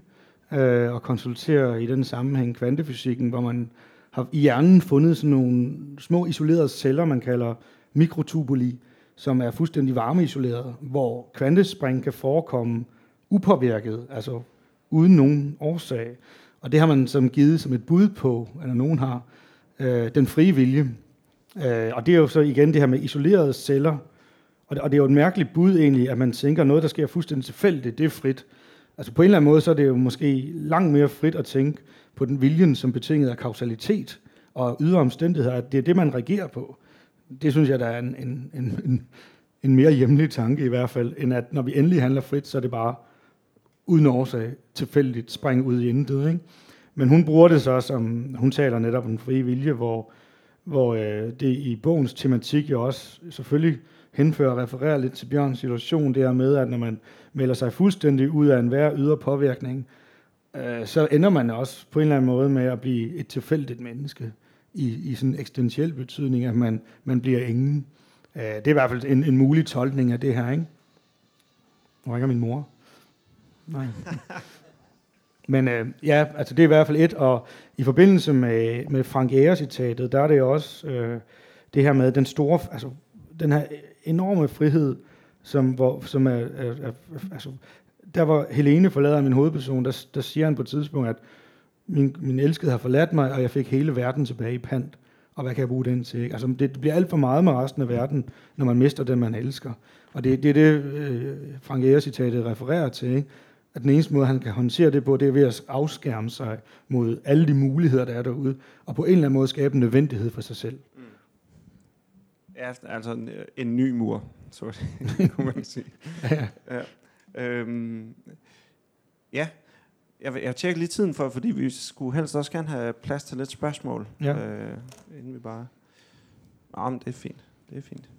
Speaker 3: øh, og konsultere i den sammenhæng kvantefysikken, hvor man har i hjernen fundet sådan nogle små isolerede celler, man kalder mikrotubuli, som er fuldstændig varmeisolerede, hvor kvantespring kan forekomme upåvirket, altså uden nogen årsag. Og det har man som givet som et bud på, eller nogen har, øh, den frie vilje. Øh, og det er jo så igen det her med isolerede celler. Og det, og det er jo et mærkeligt bud egentlig, at man tænker, noget, der sker fuldstændig tilfældigt, det er frit. Altså på en eller anden måde, så er det jo måske langt mere frit at tænke på den viljen som betinget af kausalitet og ydre omstændigheder, at det er det, man reagerer på. Det synes jeg, der er en, en, en, en, en mere hjemlig tanke i hvert fald, end at når vi endelig handler frit, så er det bare uden årsag tilfældigt springe ud i intet. Ikke? Men hun bruger det så som, hun taler netop om den frie vilje, hvor, hvor øh, det i bogens tematik jo også selvfølgelig henfører og refererer lidt til Bjørns situation, det her med, at når man melder sig fuldstændig ud af enhver ydre påvirkning, øh, så ender man også på en eller anden måde med at blive et tilfældigt menneske i, i sådan en eksistentiel betydning, at man, man bliver ingen. Øh, det er i hvert fald en, en mulig tolkning af det her, ikke? Nu ringer min mor. Nej. Men øh, ja, altså det er i hvert fald et, og i forbindelse med, med Frank Ære-citatet, der er det også øh, det her med den store, altså den her enorme frihed, som, hvor, som er, er, er, altså, der hvor Helene forlader min hovedperson, der, der siger han på et tidspunkt, at min, min elskede har forladt mig, og jeg fik hele verden tilbage i pant. Og hvad kan jeg bruge den til? Ikke? Altså, det bliver alt for meget med resten af verden, når man mister den, man elsker. Og det, det er det, øh, Frank Ære-citatet refererer til. Ikke? At den eneste måde, han kan håndtere det på, det er ved at afskærme sig mod alle de muligheder, der er derude, og på en eller anden måde skabe en nødvendighed for sig selv.
Speaker 4: Ja, altså en, en ny mur, så kunne man sige. ja. ja. Øhm, ja, jeg jeg tjekke lige tiden for, fordi vi skulle helst også gerne have plads til lidt spørgsmål. Ja. Øh, inden vi bare... Nå, men det er fint. Det er fint.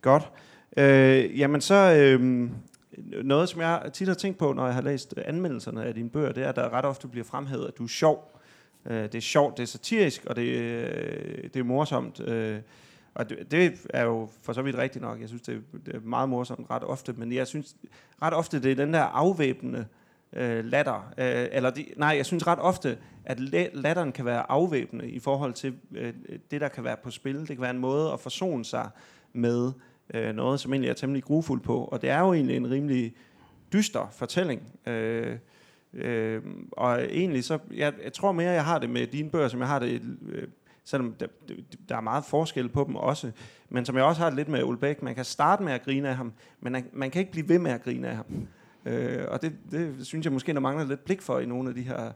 Speaker 4: Godt. Øh, jamen så... Øh, noget, som jeg tit har tænkt på, når jeg har læst anmeldelserne af dine bøger, det er, at der ret ofte bliver fremhævet, at du er sjov. Øh, det er sjovt, det er satirisk, og det, øh, det er morsomt. Øh, og det, det er jo for så vidt rigtigt nok. Jeg synes, det er, det er meget morsomt ret ofte, men jeg synes ret ofte, det er den der afvæbnende øh, latter. Øh, eller de, nej, jeg synes ret ofte, at latteren kan være afvæbnende i forhold til øh, det, der kan være på spil. Det kan være en måde at forsone sig med øh, noget, som egentlig er temmelig grufuld på. Og det er jo egentlig en rimelig dyster fortælling. Øh, øh, og egentlig så, jeg, jeg tror mere, jeg har det med dine bøger, som jeg har det øh, selvom der, der er meget forskel på dem også. Men som jeg også har det lidt med Ulbæk, man kan starte med at grine af ham, men man, man kan ikke blive ved med at grine af ham. Øh, og det, det synes jeg måske, der mangler lidt blik for i nogle af de her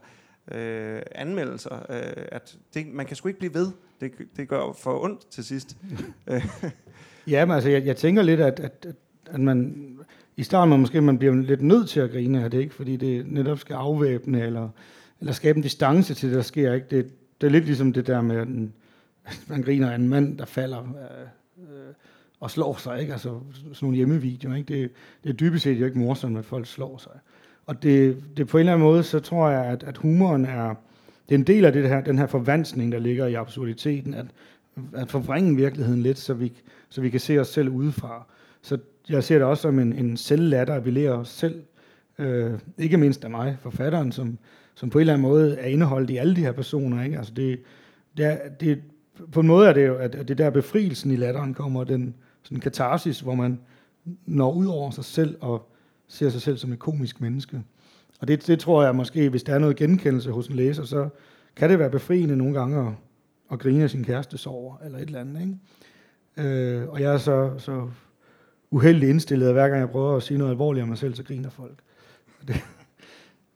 Speaker 4: øh, anmeldelser, øh, at det, man kan sgu ikke blive ved. Det, det gør for ondt til sidst.
Speaker 3: ja, men altså, jeg, jeg tænker lidt, at, at, at man i starten man måske man bliver lidt nødt til at grine af det, ikke? fordi det netop skal afvæbne, eller, eller skabe en distance til det, der sker. Ikke? Det, det er lidt ligesom det der med, at man griner af en mand, der falder øh, øh, og slår sig. Ikke? Altså sådan nogle hjemmevideoer. Ikke? Det, det er dybest set jo ikke morsomt, at folk slår sig. Og det, det på en eller anden måde, så tror jeg, at, at humoren er, det er en del af det her, den her forvansning, der ligger i absurditeten, at, at forvrænge virkeligheden lidt, så vi, så vi kan se os selv udefra. Så jeg ser det også som en, en selvlatter, at vi lærer os selv, øh, ikke mindst af mig, forfatteren, som, som på en eller anden måde er indeholdt i alle de her personer. Ikke? Altså det, det, er, det, på en måde er det jo, at, det der befrielsen i latteren kommer, den sådan katarsis, hvor man når ud over sig selv og ser sig selv som et komisk menneske. Og det, det tror jeg måske, hvis der er noget genkendelse hos en læser, så kan det være befriende nogle gange at, at grine af sin kæreste sover, eller et eller andet. Ikke? Øh, og jeg er så, så uheldig indstillet, at hver gang jeg prøver at sige noget alvorligt om mig selv, så griner folk. Det,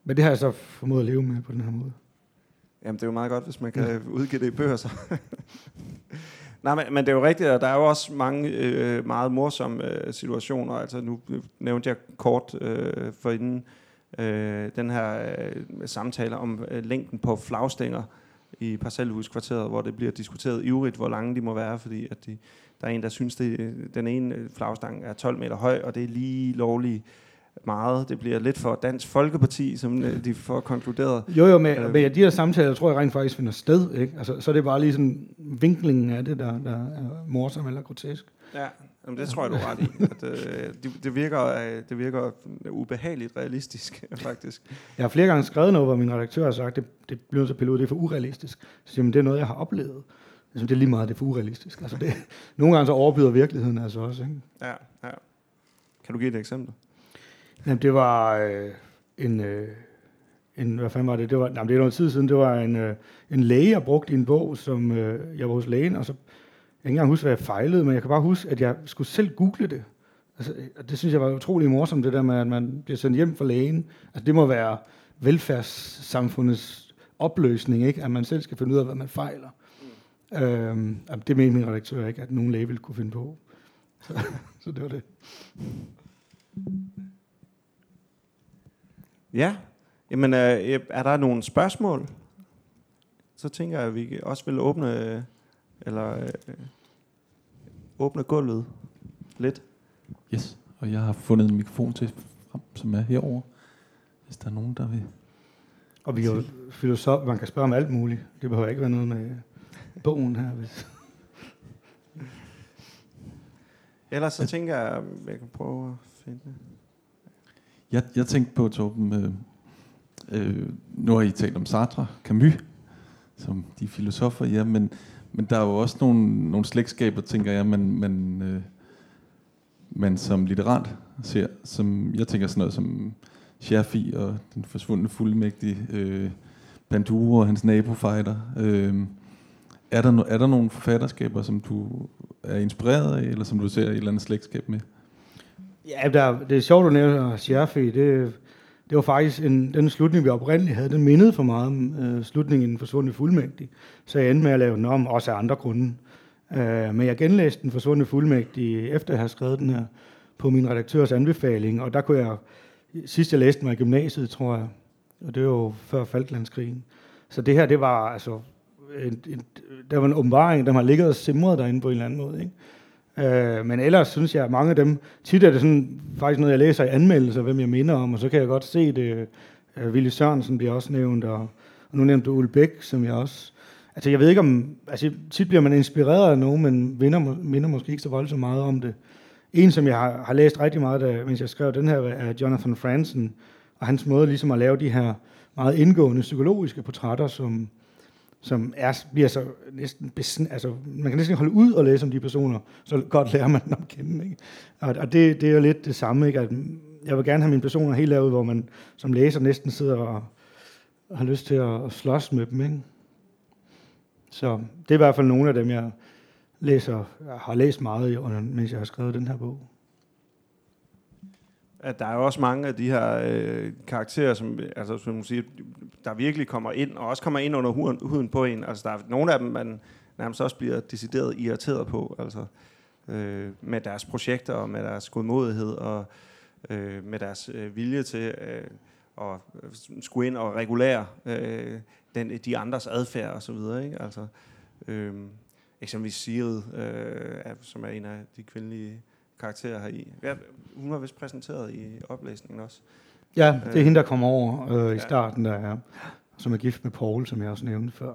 Speaker 3: men det har jeg så formået at leve med på den her måde.
Speaker 4: Jamen, det er jo meget godt, hvis man kan ja. udgive det i bøger, så. Nej, men, men det er jo rigtigt, at der er jo også mange øh, meget morsomme øh, situationer. Altså, nu nævnte jeg kort øh, for inden øh, den her øh, samtale om øh, længden på flagstænger i parcelhuskvarteret, hvor det bliver diskuteret ivrigt, hvor lange de må være, fordi at de, der er en, der synes, at den ene flagstang er 12 meter høj, og det er lige lovligt meget. Det bliver lidt for Dansk Folkeparti, som øh, de får konkluderet.
Speaker 3: Jo, jo, men, øh. men de her samtaler, tror jeg rent faktisk finder sted. Ikke? Altså, så er det bare lige sådan vinklingen af det, der, der er morsom eller grotesk.
Speaker 4: Ja, jamen det tror jeg, du er ret i. At, øh, det, det, virker, øh, det virker ubehageligt realistisk, faktisk.
Speaker 3: Jeg har flere gange skrevet noget, hvor min redaktør har sagt, det, det bliver så pilot, det er for urealistisk. Så siger, det er noget, jeg har oplevet. Altså, det er lige meget, det er for urealistisk. Altså, det, nogle gange så overbyder virkeligheden altså også. Ikke?
Speaker 4: Ja, ja. Kan du give et eksempel?
Speaker 3: Jamen, det var øh, en, øh, en, hvad fanden var det? Det var, jamen, det er noget tid siden. Det var en, øh, en læge, jeg brugte i en bog, som øh, jeg var hos lægen, og så, jeg kan ikke engang huske, hvad jeg fejlede, men jeg kan bare huske, at jeg skulle selv google det. Altså, det synes jeg var utrolig morsomt, det der med, at man bliver sendt hjem fra lægen. Altså, det må være velfærdssamfundets opløsning, ikke? at man selv skal finde ud af, hvad man fejler. Øhm, det mente min redaktør ikke, at nogen læge ville kunne finde på. Så, så det var det.
Speaker 4: Ja, jamen øh, er der nogle spørgsmål? Så tænker jeg, at vi også vil åbne, eller øh, åbne gulvet lidt.
Speaker 2: Yes, og jeg har fundet en mikrofon til frem, som er herover. Hvis der er nogen, der vil...
Speaker 3: Og vi er jo filosof, man kan spørge om alt muligt. Det behøver ikke være noget med bogen her. Hvis.
Speaker 4: Ellers så tænker jeg, at jeg kan prøve at finde.
Speaker 2: Jeg, jeg tænkte på, Torben, øh, øh, nu har I talt om Sartre, Camus, som de filosofer, ja, men, men der er jo også nogle, nogle slægtskaber, tænker jeg, man, man, øh, man som litterat ser, som jeg tænker sådan noget som Scherfi og den forsvundne fuldmægtige øh, Panduro og hans nabofighter. Øh, er, der no, er der nogle forfatterskaber, som du er inspireret af, eller som du ser et eller andet slægtskab med?
Speaker 3: Ja, der, det er sjovt, du nævner Scherfi. Det, det var faktisk en, den slutning, vi oprindeligt havde, den mindede for meget om øh, slutningen i den forsvundne fuldmægtig. Så jeg endte med at lave den om, også af andre grunde. Øh, men jeg genlæste den forsvundne fuldmægtig, efter jeg havde skrevet den her, på min redaktørs anbefaling, og der kunne jeg, sidst jeg læste mig i gymnasiet, tror jeg, og det var jo før Falklandskrigen. Så det her, det var altså, en, en, der var en åbenbaring, der har ligget og simret derinde på en eller anden måde. Ikke? Øh, men ellers synes jeg, at mange af dem, tit er det sådan, faktisk noget, jeg læser i anmeldelser, hvem jeg minder om, og så kan jeg godt se det. Øh, Willy Sørensen bliver også nævnt, og, og nu nævnte du Ulbæk, Bæk, som jeg også Altså, jeg ved ikke om... Altså, tit bliver man inspireret af nogen, men vinder, minder måske ikke så voldsomt meget om det. En, som jeg har, har læst rigtig meget, da, mens jeg skrev den her, er Jonathan Franzen, og hans måde ligesom at lave de her meget indgående psykologiske portrætter, som, som er, bliver så næsten, altså, man kan næsten holde ud og læse om de personer, så godt lærer man dem at kende. Ikke? Og, og det, det er jo lidt det samme, ikke? At jeg vil gerne have mine personer helt lavet, hvor man som læser næsten sidder og har lyst til at slås med dem. Ikke? Så det er i hvert fald nogle af dem, jeg læser, jeg har læst meget, mens jeg har skrevet den her bog.
Speaker 4: At der er også mange af de her øh, karakterer, som, altså, som man siger, der virkelig kommer ind, og også kommer ind under huden, huden på en. Altså, der er nogle af dem, man nærmest også bliver decideret irriteret på, altså, øh, med deres projekter, og med deres godmodighed, og øh, med deres øh, vilje til øh, at skulle ind og regulere øh, den, de andres adfærd og så videre. Ikke? Altså, øh, eksempelvis Sigrid, øh, som er en af de kvindelige karakterer her i. Ja, hun var vist præsenteret i oplæsningen også.
Speaker 3: Ja, det er øh, hende, der kommer over øh, i starten, der er, som er gift med Paul, som jeg også nævnte før.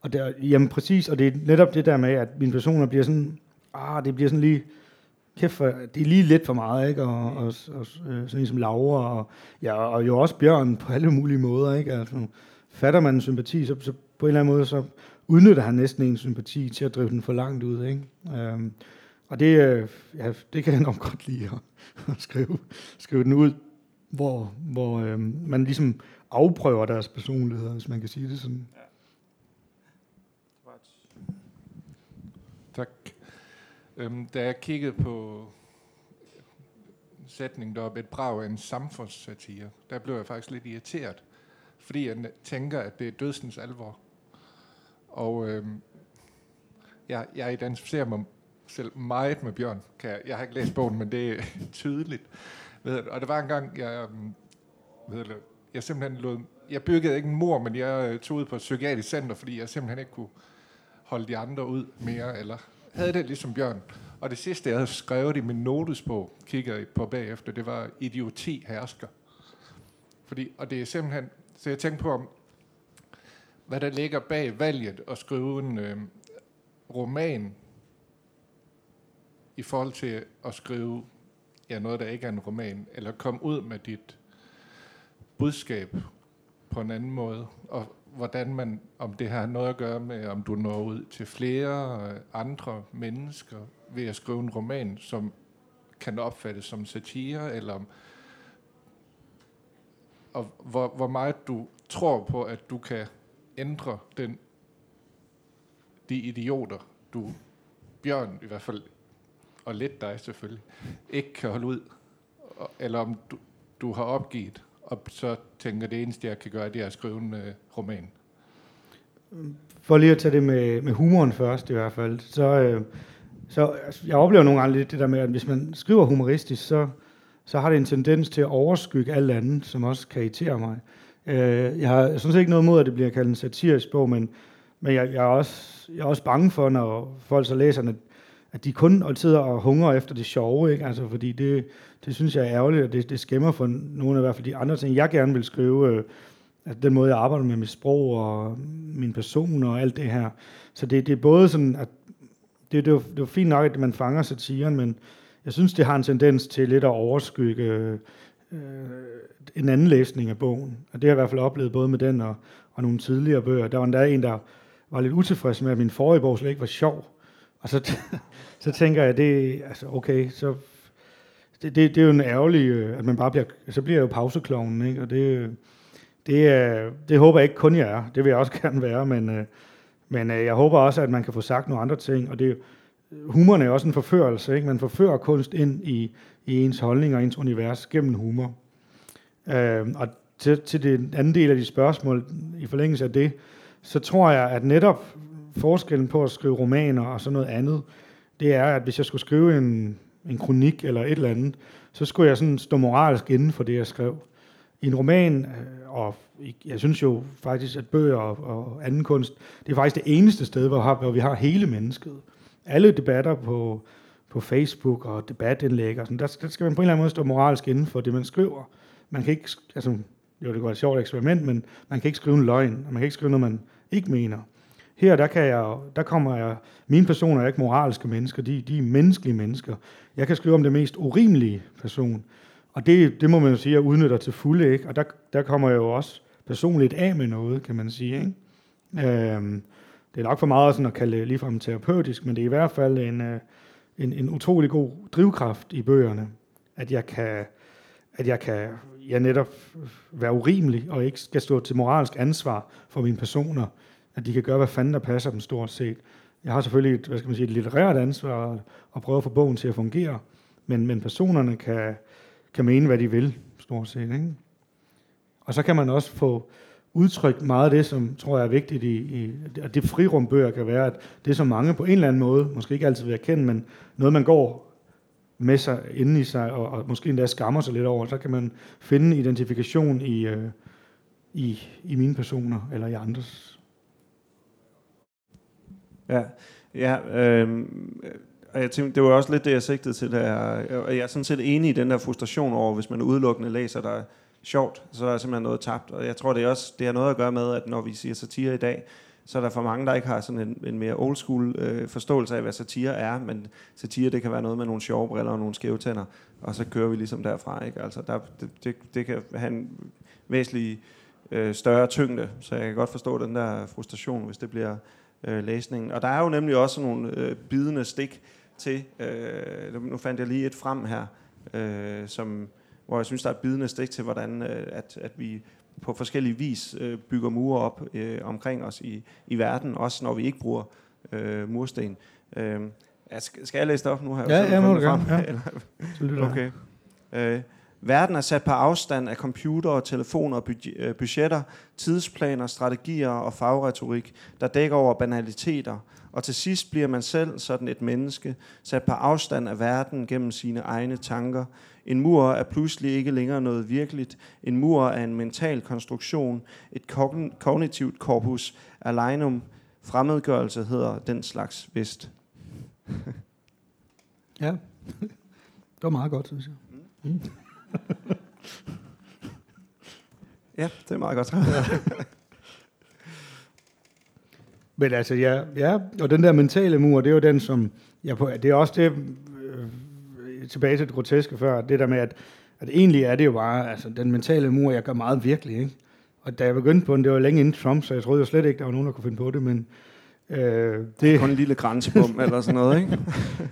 Speaker 3: Og der, jamen præcis, og det er netop det der med, at mine personer bliver sådan, ah, det bliver sådan lige, kæft, for, det er lige lidt for meget, ikke? Og, og, og øh, sådan en som Laura, og, ja, og jo også Bjørn på alle mulige måder, ikke? Altså, fatter man en sympati, så, så på en eller anden måde, så udnytter han næsten en sympati til at drive den for langt ud. Ikke? Øhm, og det, øh, ja, det kan jeg nok godt lide at, at skrive, skrive den ud, hvor, hvor øh, man ligesom afprøver deres personligheder, hvis man kan sige det sådan. Ja.
Speaker 5: Tak. Øhm, da jeg kiggede på sætningen deroppe, et brag af en samfundssatire, der blev jeg faktisk lidt irriteret fordi jeg tænker, at det er dødsens alvor. Og øh, jeg, jeg identificerer mig selv meget med Bjørn. Kan jeg, jeg har ikke læst bogen, men det er tydeligt. Ved, og der var en gang, jeg, øh, ved du, jeg simpelthen lod, jeg byggede ikke en mor, men jeg øh, tog ud på et psykiatrisk center, fordi jeg simpelthen ikke kunne holde de andre ud mere, eller havde det ligesom Bjørn. Og det sidste, jeg havde skrevet i min notesbog, kigger jeg på bagefter, det var idioti hersker. Fordi, og det er simpelthen, så jeg tænkte på, om, hvad der ligger bag valget at skrive en øh, roman i forhold til at skrive ja, noget, der ikke er en roman, eller komme ud med dit budskab på en anden måde, og hvordan man, om det har noget at gøre med, om du når ud til flere øh, andre mennesker ved at skrive en roman, som kan opfattes som satire, eller om og hvor, hvor meget du tror på, at du kan ændre den, de idioter, du, Bjørn i hvert fald, og lidt dig selvfølgelig, ikke kan holde ud, eller om du, du har opgivet, og så tænker, det eneste, jeg kan gøre, det er at skrive en øh, roman.
Speaker 3: For lige at tage det med, med humoren først i hvert fald, så, øh, så altså, jeg oplever nogle gange lidt det der med, at hvis man skriver humoristisk, så, så har det en tendens til at overskygge alt andet, som også kan irritere mig. Øh, jeg har sådan set ikke noget mod, at det bliver kaldt en satirisk bog, men, men jeg, jeg, er også, jeg er også bange for, når folk så læser, den, at de kun sidder og hungrer efter det sjove, ikke? Altså, fordi det, det synes jeg er ærgerligt, og det, det skæmmer for nogle af i hvert fald de andre ting, jeg gerne vil skrive, øh, altså den måde, jeg arbejder med mit sprog og min person og alt det her. Så det, det er både sådan, at det, det, er jo, det er jo fint nok, at man fanger satiren, men jeg synes, det har en tendens til lidt at overskygge øh, en anden læsning af bogen. Og det har jeg i hvert fald oplevet både med den og, og nogle tidligere bøger. Der var endda en, der var lidt utilfreds med, at min forrige bog slet ikke var sjov. Og så, så tænker jeg, det altså okay, så det, det, det er jo en ærgerlig, øh, at man bare bliver, så bliver jeg jo pausekloven, ikke? Og det, det, er- det håber jeg ikke kun jeg er. Det vil jeg også gerne være, men, øh, men øh, jeg håber også, at man kan få sagt nogle andre ting. Og det, humoren er jo også en forførelse. Ikke? Man forfører kunst ind i, i ens holdning og ens univers gennem humor. Øh, og til, til den anden del af de spørgsmål, i forlængelse af det, så tror jeg, at netop forskellen på at skrive romaner og sådan noget andet, det er, at hvis jeg skulle skrive en, en kronik eller et eller andet, så skulle jeg sådan stå moralsk inden for det, jeg skrev. I en roman, øh, og jeg synes jo faktisk, at bøger og, og anden kunst, det er faktisk det eneste sted, hvor, har, hvor vi har hele mennesket. Alle debatter på, på Facebook og debatindlæg og sådan, der, der skal man på en eller anden måde stå moralsk inden for det, man skriver. Man kan ikke, altså, jo, det var et sjovt eksperiment, men man kan ikke skrive en løgn, og man kan ikke skrive noget, man ikke mener. Her, der, kan jeg, der kommer jeg, mine personer er ikke moralske mennesker, de, de er menneskelige mennesker. Jeg kan skrive om det mest urimelige person, og det, det må man jo sige, jeg udnytter til fulde, ikke? Og der, der kommer jeg jo også personligt af med noget, kan man sige, ikke? Øhm, det er nok for meget sådan at kalde det ligefrem terapeutisk, men det er i hvert fald en, øh, en, en utrolig god drivkraft i bøgerne, at jeg kan, at jeg kan jeg netop være urimelig og ikke skal stå til moralsk ansvar for mine personer, at de kan gøre, hvad fanden der passer dem stort set. Jeg har selvfølgelig et, hvad skal man sige, et litterært ansvar at prøve at få bogen til at fungere, men, men personerne kan, kan mene, hvad de vil, stort set. Ikke? Og så kan man også få udtrykt meget af det, som tror jeg er vigtigt i, i og det frirum bøger kan være, at det som mange på en eller anden måde, måske ikke altid vil erkende, men noget man går med sig inde i sig, og, og måske endda skammer sig lidt over, så kan man finde identifikation i, øh, i, i mine personer, eller i andres.
Speaker 4: Ja, ja øh, og jeg tænkte, det var også lidt det, jeg sigtede til, der, og jeg er sådan set enig i den der frustration over, hvis man udelukkende læser, der sjovt, så er der simpelthen noget tabt. Og jeg tror, det er også det har noget at gøre med, at når vi siger satire i dag, så er der for mange, der ikke har sådan en, en mere old school øh, forståelse af, hvad satire er, men satire, det kan være noget med nogle sjove briller og nogle skæve tænder, og så kører vi ligesom derfra. Ikke? Altså, der, det, det, det kan have en væsentlig øh, større tyngde, så jeg kan godt forstå den der frustration, hvis det bliver øh, læsningen. Og der er jo nemlig også nogle øh, bidende stik til, øh, nu fandt jeg lige et frem her, øh, som, hvor jeg synes, der er et bidende stik til, hvordan øh, at, at vi på forskellige vis øh, bygger mure op øh, omkring os i, i verden, også når vi ikke bruger øh, mursten. Øh, jeg skal, jeg læse det op nu her?
Speaker 3: Ja, ja, må du gerne, ja.
Speaker 4: Eller-
Speaker 3: jeg.
Speaker 4: Okay. Øh, verden er sat på afstand af computer, telefoner, øh, budgetter, tidsplaner, strategier og fagretorik, der dækker over banaliteter. Og til sidst bliver man selv sådan et menneske, sat på afstand af verden gennem sine egne tanker. En mur er pludselig ikke længere noget virkeligt. En mur er en mental konstruktion, et kogn- kognitivt korpus alignum. Fremmedgørelse hedder den slags vist.
Speaker 3: Ja, det var meget godt, synes jeg.
Speaker 4: Ja, det er meget godt.
Speaker 3: Men altså, ja, ja, og den der mentale mur, det er jo den, som... Jeg på, det er også det, øh, tilbage til det groteske før, det der med, at, at egentlig er det jo bare, altså den mentale mur, jeg gør meget virkelig, ikke? Og da jeg begyndte på den, det var længe inden Trump, så jeg troede jo slet ikke, der var nogen, der kunne finde på det, men øh, det,
Speaker 4: Kun en lille grænsebom eller sådan noget, ikke?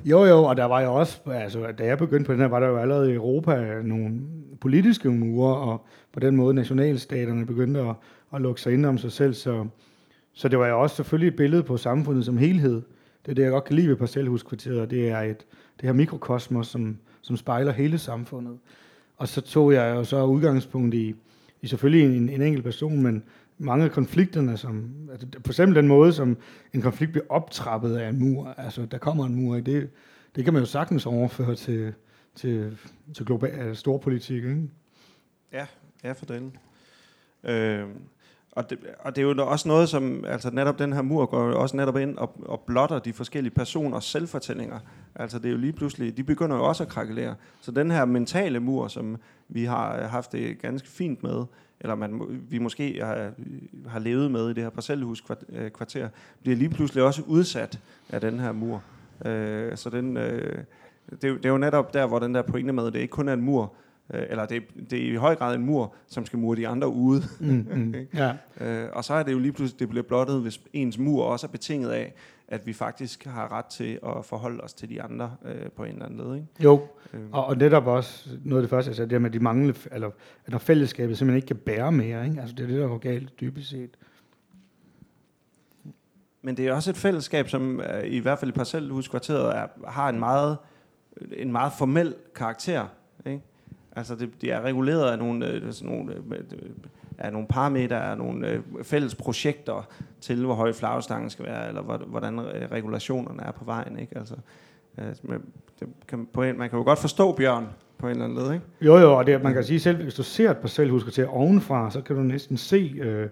Speaker 3: jo, jo, og der var jo også, altså, da jeg begyndte på den her, var der jo allerede i Europa nogle politiske mure, og på den måde nationalstaterne begyndte at, at lukke sig ind om sig selv. Så, så det var jo også selvfølgelig et billede på samfundet som helhed. Det er det, jeg godt kan lide ved parcelhuskvarteret, det er et, det her mikrokosmos, som, som spejler hele samfundet. Og så tog jeg jo så udgangspunkt i, i selvfølgelig en, en enkelt person, men mange af konflikterne, som, altså på eksempel den måde, som en konflikt bliver optrappet af en mur, altså der kommer en mur, det, det kan man jo sagtens overføre til, til, til global, øh, storpolitik, ikke?
Speaker 4: Ja, ja for den. Øh, og det, og det er jo også noget, som, altså netop den her mur går også netop ind og, og blotter de forskellige personers selvfortællinger. Altså det er jo lige pludselig, de begynder jo også at krakelere. Så den her mentale mur, som vi har øh, haft det ganske fint med, eller man, vi måske har, har levet med i det her parcelhuskvarter, bliver lige pludselig også udsat af den her mur. Øh, så den, øh, det, det er jo netop der, hvor den der pointe med, at det ikke kun er en mur, øh, eller det, det er i høj grad en mur, som skal mure de andre ude.
Speaker 3: Mm, mm, ja.
Speaker 4: øh, og så er det jo lige pludselig, det bliver blottet, hvis ens mur også er betinget af, at vi faktisk har ret til at forholde os til de andre øh, på en eller anden led. Ikke?
Speaker 3: Jo, øhm. og, og netop også noget af det første, jeg sagde, det med de manglende, eller at når fællesskabet simpelthen ikke kan bære mere. Ikke? Altså det er det, der går galt dybest set.
Speaker 4: Men det er også et fællesskab, som øh, i hvert fald i parcelhuskvarteret er, har en meget, en meget formel karakter. Ikke? Altså det, det er reguleret af nogle, øh, sådan nogle, er af nogle parametre, af nogle øh, fælles projekter til, hvor høj flagstangen skal være, eller hvordan øh, regulationerne er på vejen. Ikke? Altså, øh, det kan, på en, man kan jo godt forstå Bjørn på en eller anden led, ikke?
Speaker 3: Jo, jo, og det, man kan sige selv, hvis du ser et parcelhuskvarter ovenfra, så kan du næsten se, øh,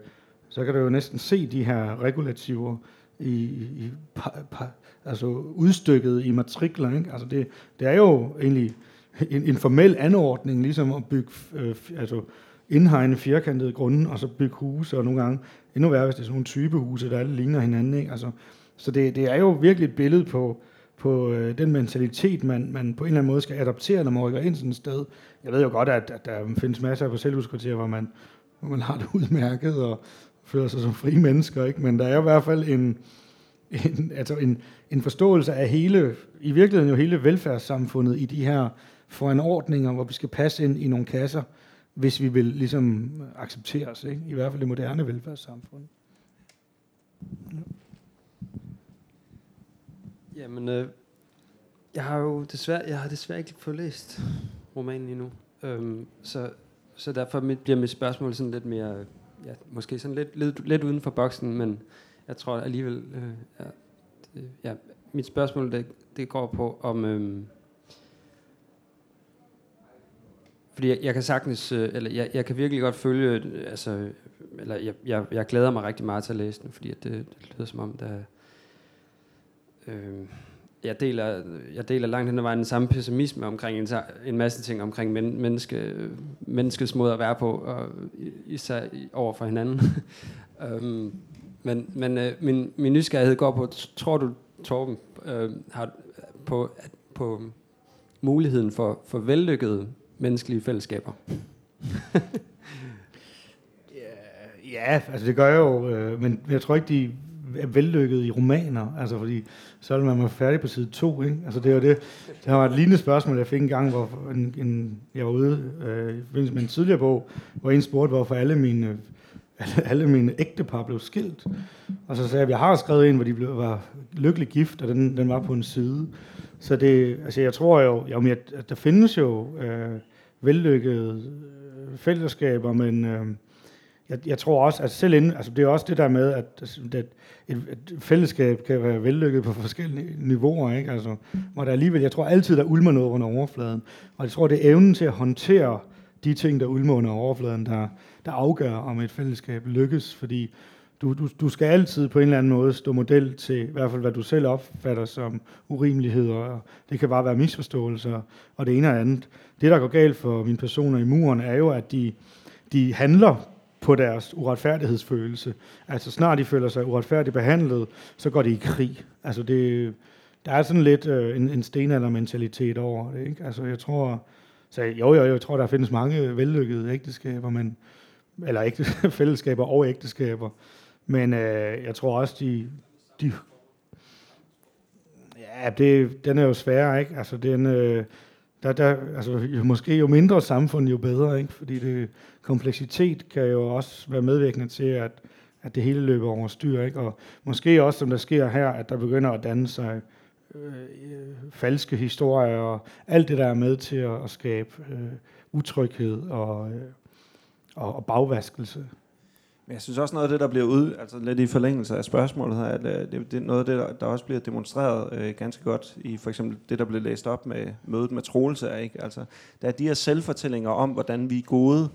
Speaker 3: så kan du jo næsten se de her regulativer i, i pa, pa, altså udstykket i matrikler. Ikke? Altså det, det er jo egentlig en, en formel anordning, ligesom at bygge, øh, altså indhegne firkantede grunde, og så bygge huse, og nogle gange endnu værre, hvis det er sådan nogle typehuse, der alle ligner hinanden. Ikke? Altså, så det, det er jo virkelig et billede på, på øh, den mentalitet, man, man på en eller anden måde skal adoptere, når man rykker ind sådan et sted. Jeg ved jo godt, at, at der findes masser af parcelhuskvarterer, hvor man, hvor man har det udmærket og føler sig som frie mennesker, ikke? men der er i hvert fald en, en, altså en, en forståelse af hele, i virkeligheden jo hele velfærdssamfundet i de her foranordninger, hvor vi skal passe ind i nogle kasser, hvis vi vil ligesom acceptere os, ikke? i hvert fald det moderne velfærdssamfund.
Speaker 6: Ja. Jamen, øh, jeg har jo desværre, jeg har desværre ikke fået læst romanen endnu, øhm, så, så derfor bliver mit spørgsmål sådan lidt mere, ja, måske sådan lidt, lidt, lidt uden for boksen, men jeg tror alligevel, øh, ja, det, ja, mit spørgsmål det, det går på om, øh, fordi jeg, jeg kan sagtens, øh, eller jeg, jeg kan virkelig godt følge, øh, altså, eller jeg, jeg, jeg glæder mig rigtig meget til at læse den, fordi at det, det lyder som om, der øh, jeg deler, jeg deler langt hen ad vejen den samme pessimisme omkring en, en masse ting omkring men, menneske, menneskets måde at være på, og især over for hinanden. um, men men øh, min, min nysgerrighed går på, tror du, Torben, øh, har på, på muligheden for, for vellykkede menneskelige fællesskaber?
Speaker 3: ja, altså det gør jeg jo, øh, men jeg tror ikke, de er vellykket i romaner, altså fordi så er man være færdig på side 2, ikke? Altså det var det, det var et lignende spørgsmål, jeg fik en gang, hvor en, en, jeg var ude øh, i forbindelse med en tidligere bog, hvor en spurgte, hvorfor alle mine, alle, alle mine ægtepar blev skilt. Og så sagde jeg, at jeg har skrevet en, hvor de blev, var lykkelig gift, og den, den var på en side. Så det, altså jeg tror jo, jo at der findes jo øh, vellykkede øh, fællesskaber, men øh, jeg, jeg tror også, at selv inden, altså det er også det der med, at, at et, et fællesskab kan være vellykket på forskellige niveauer, ikke? Altså, hvor der alligevel, jeg tror altid, der ulmer noget under overfladen, og jeg tror, det er evnen til at håndtere de ting, der ulmer under overfladen, der, der afgør, om et fællesskab lykkes, fordi du, du, du skal altid på en eller anden måde stå model til, i hvert fald hvad du selv opfatter som urimeligheder, og det kan bare være misforståelser, og det ene og andet. Det, der går galt for mine personer i muren, er jo, at de, de handler på deres uretfærdighedsfølelse. Altså snart de føler sig uretfærdigt behandlet, så går de i krig. Altså det, der er sådan lidt øh, en, en stenaldermentalitet over det. Ikke? Altså jeg tror, så jo, jo, jeg tror, der findes mange vellykkede ægteskaber, men, eller ægte, fællesskaber og ægteskaber, men øh, jeg tror også, de, de ja, det, den er jo sværere, ikke? Altså, den, øh, der, der, altså, jo, måske jo mindre samfund, jo bedre, ikke? fordi det, kompleksitet kan jo også være medvirkende til, at, at det hele løber over styr. Ikke? Og måske også, som der sker her, at der begynder at danne sig øh, falske historier, og alt det, der er med til at, at skabe øh, utryghed og, øh, og, og bagvaskelse.
Speaker 4: Men jeg synes også noget af det, der bliver ud, altså lidt i forlængelse af spørgsmålet her, at øh, det, det er noget af det, der, der også bliver demonstreret øh, ganske godt i for eksempel det, der blev læst op med mødet med Troelse. Er, ikke? Altså, der er de her selvfortællinger om, hvordan vi er gode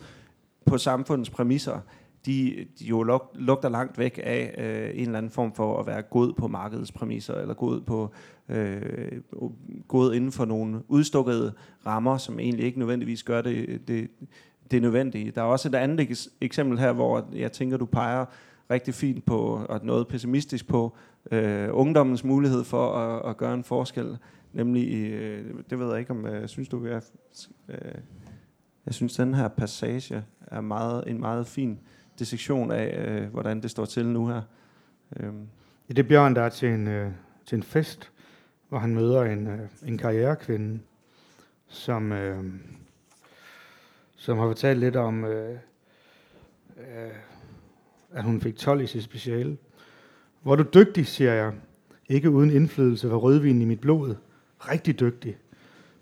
Speaker 4: på samfundets præmisser, de, de jo luk, lugter langt væk af øh, en eller anden form for at være god på markedets præmisser, eller god, på, øh, god inden for nogle udstukkede rammer, som egentlig ikke nødvendigvis gør det, det, det nødvendige. Der er også et andet eksempel her, hvor jeg tænker, du peger rigtig fint på, og noget pessimistisk på, øh, ungdommens mulighed for at, at gøre en forskel. Nemlig, øh, det ved jeg ikke, om øh, synes, du jeg, Øh, jeg synes, den her passage er meget, en meget fin dissektion af, øh, hvordan det står til nu her.
Speaker 3: Øh. Ja, det er Bjørn, der er til en, øh, til en fest, hvor han møder en, øh, en karrierekvinde, som, øh, som har fortalt lidt om, øh, øh, at hun fik 12 i sit speciale. Hvor du dygtig, siger jeg. Ikke uden indflydelse var rødvinen i mit blod. Rigtig dygtig.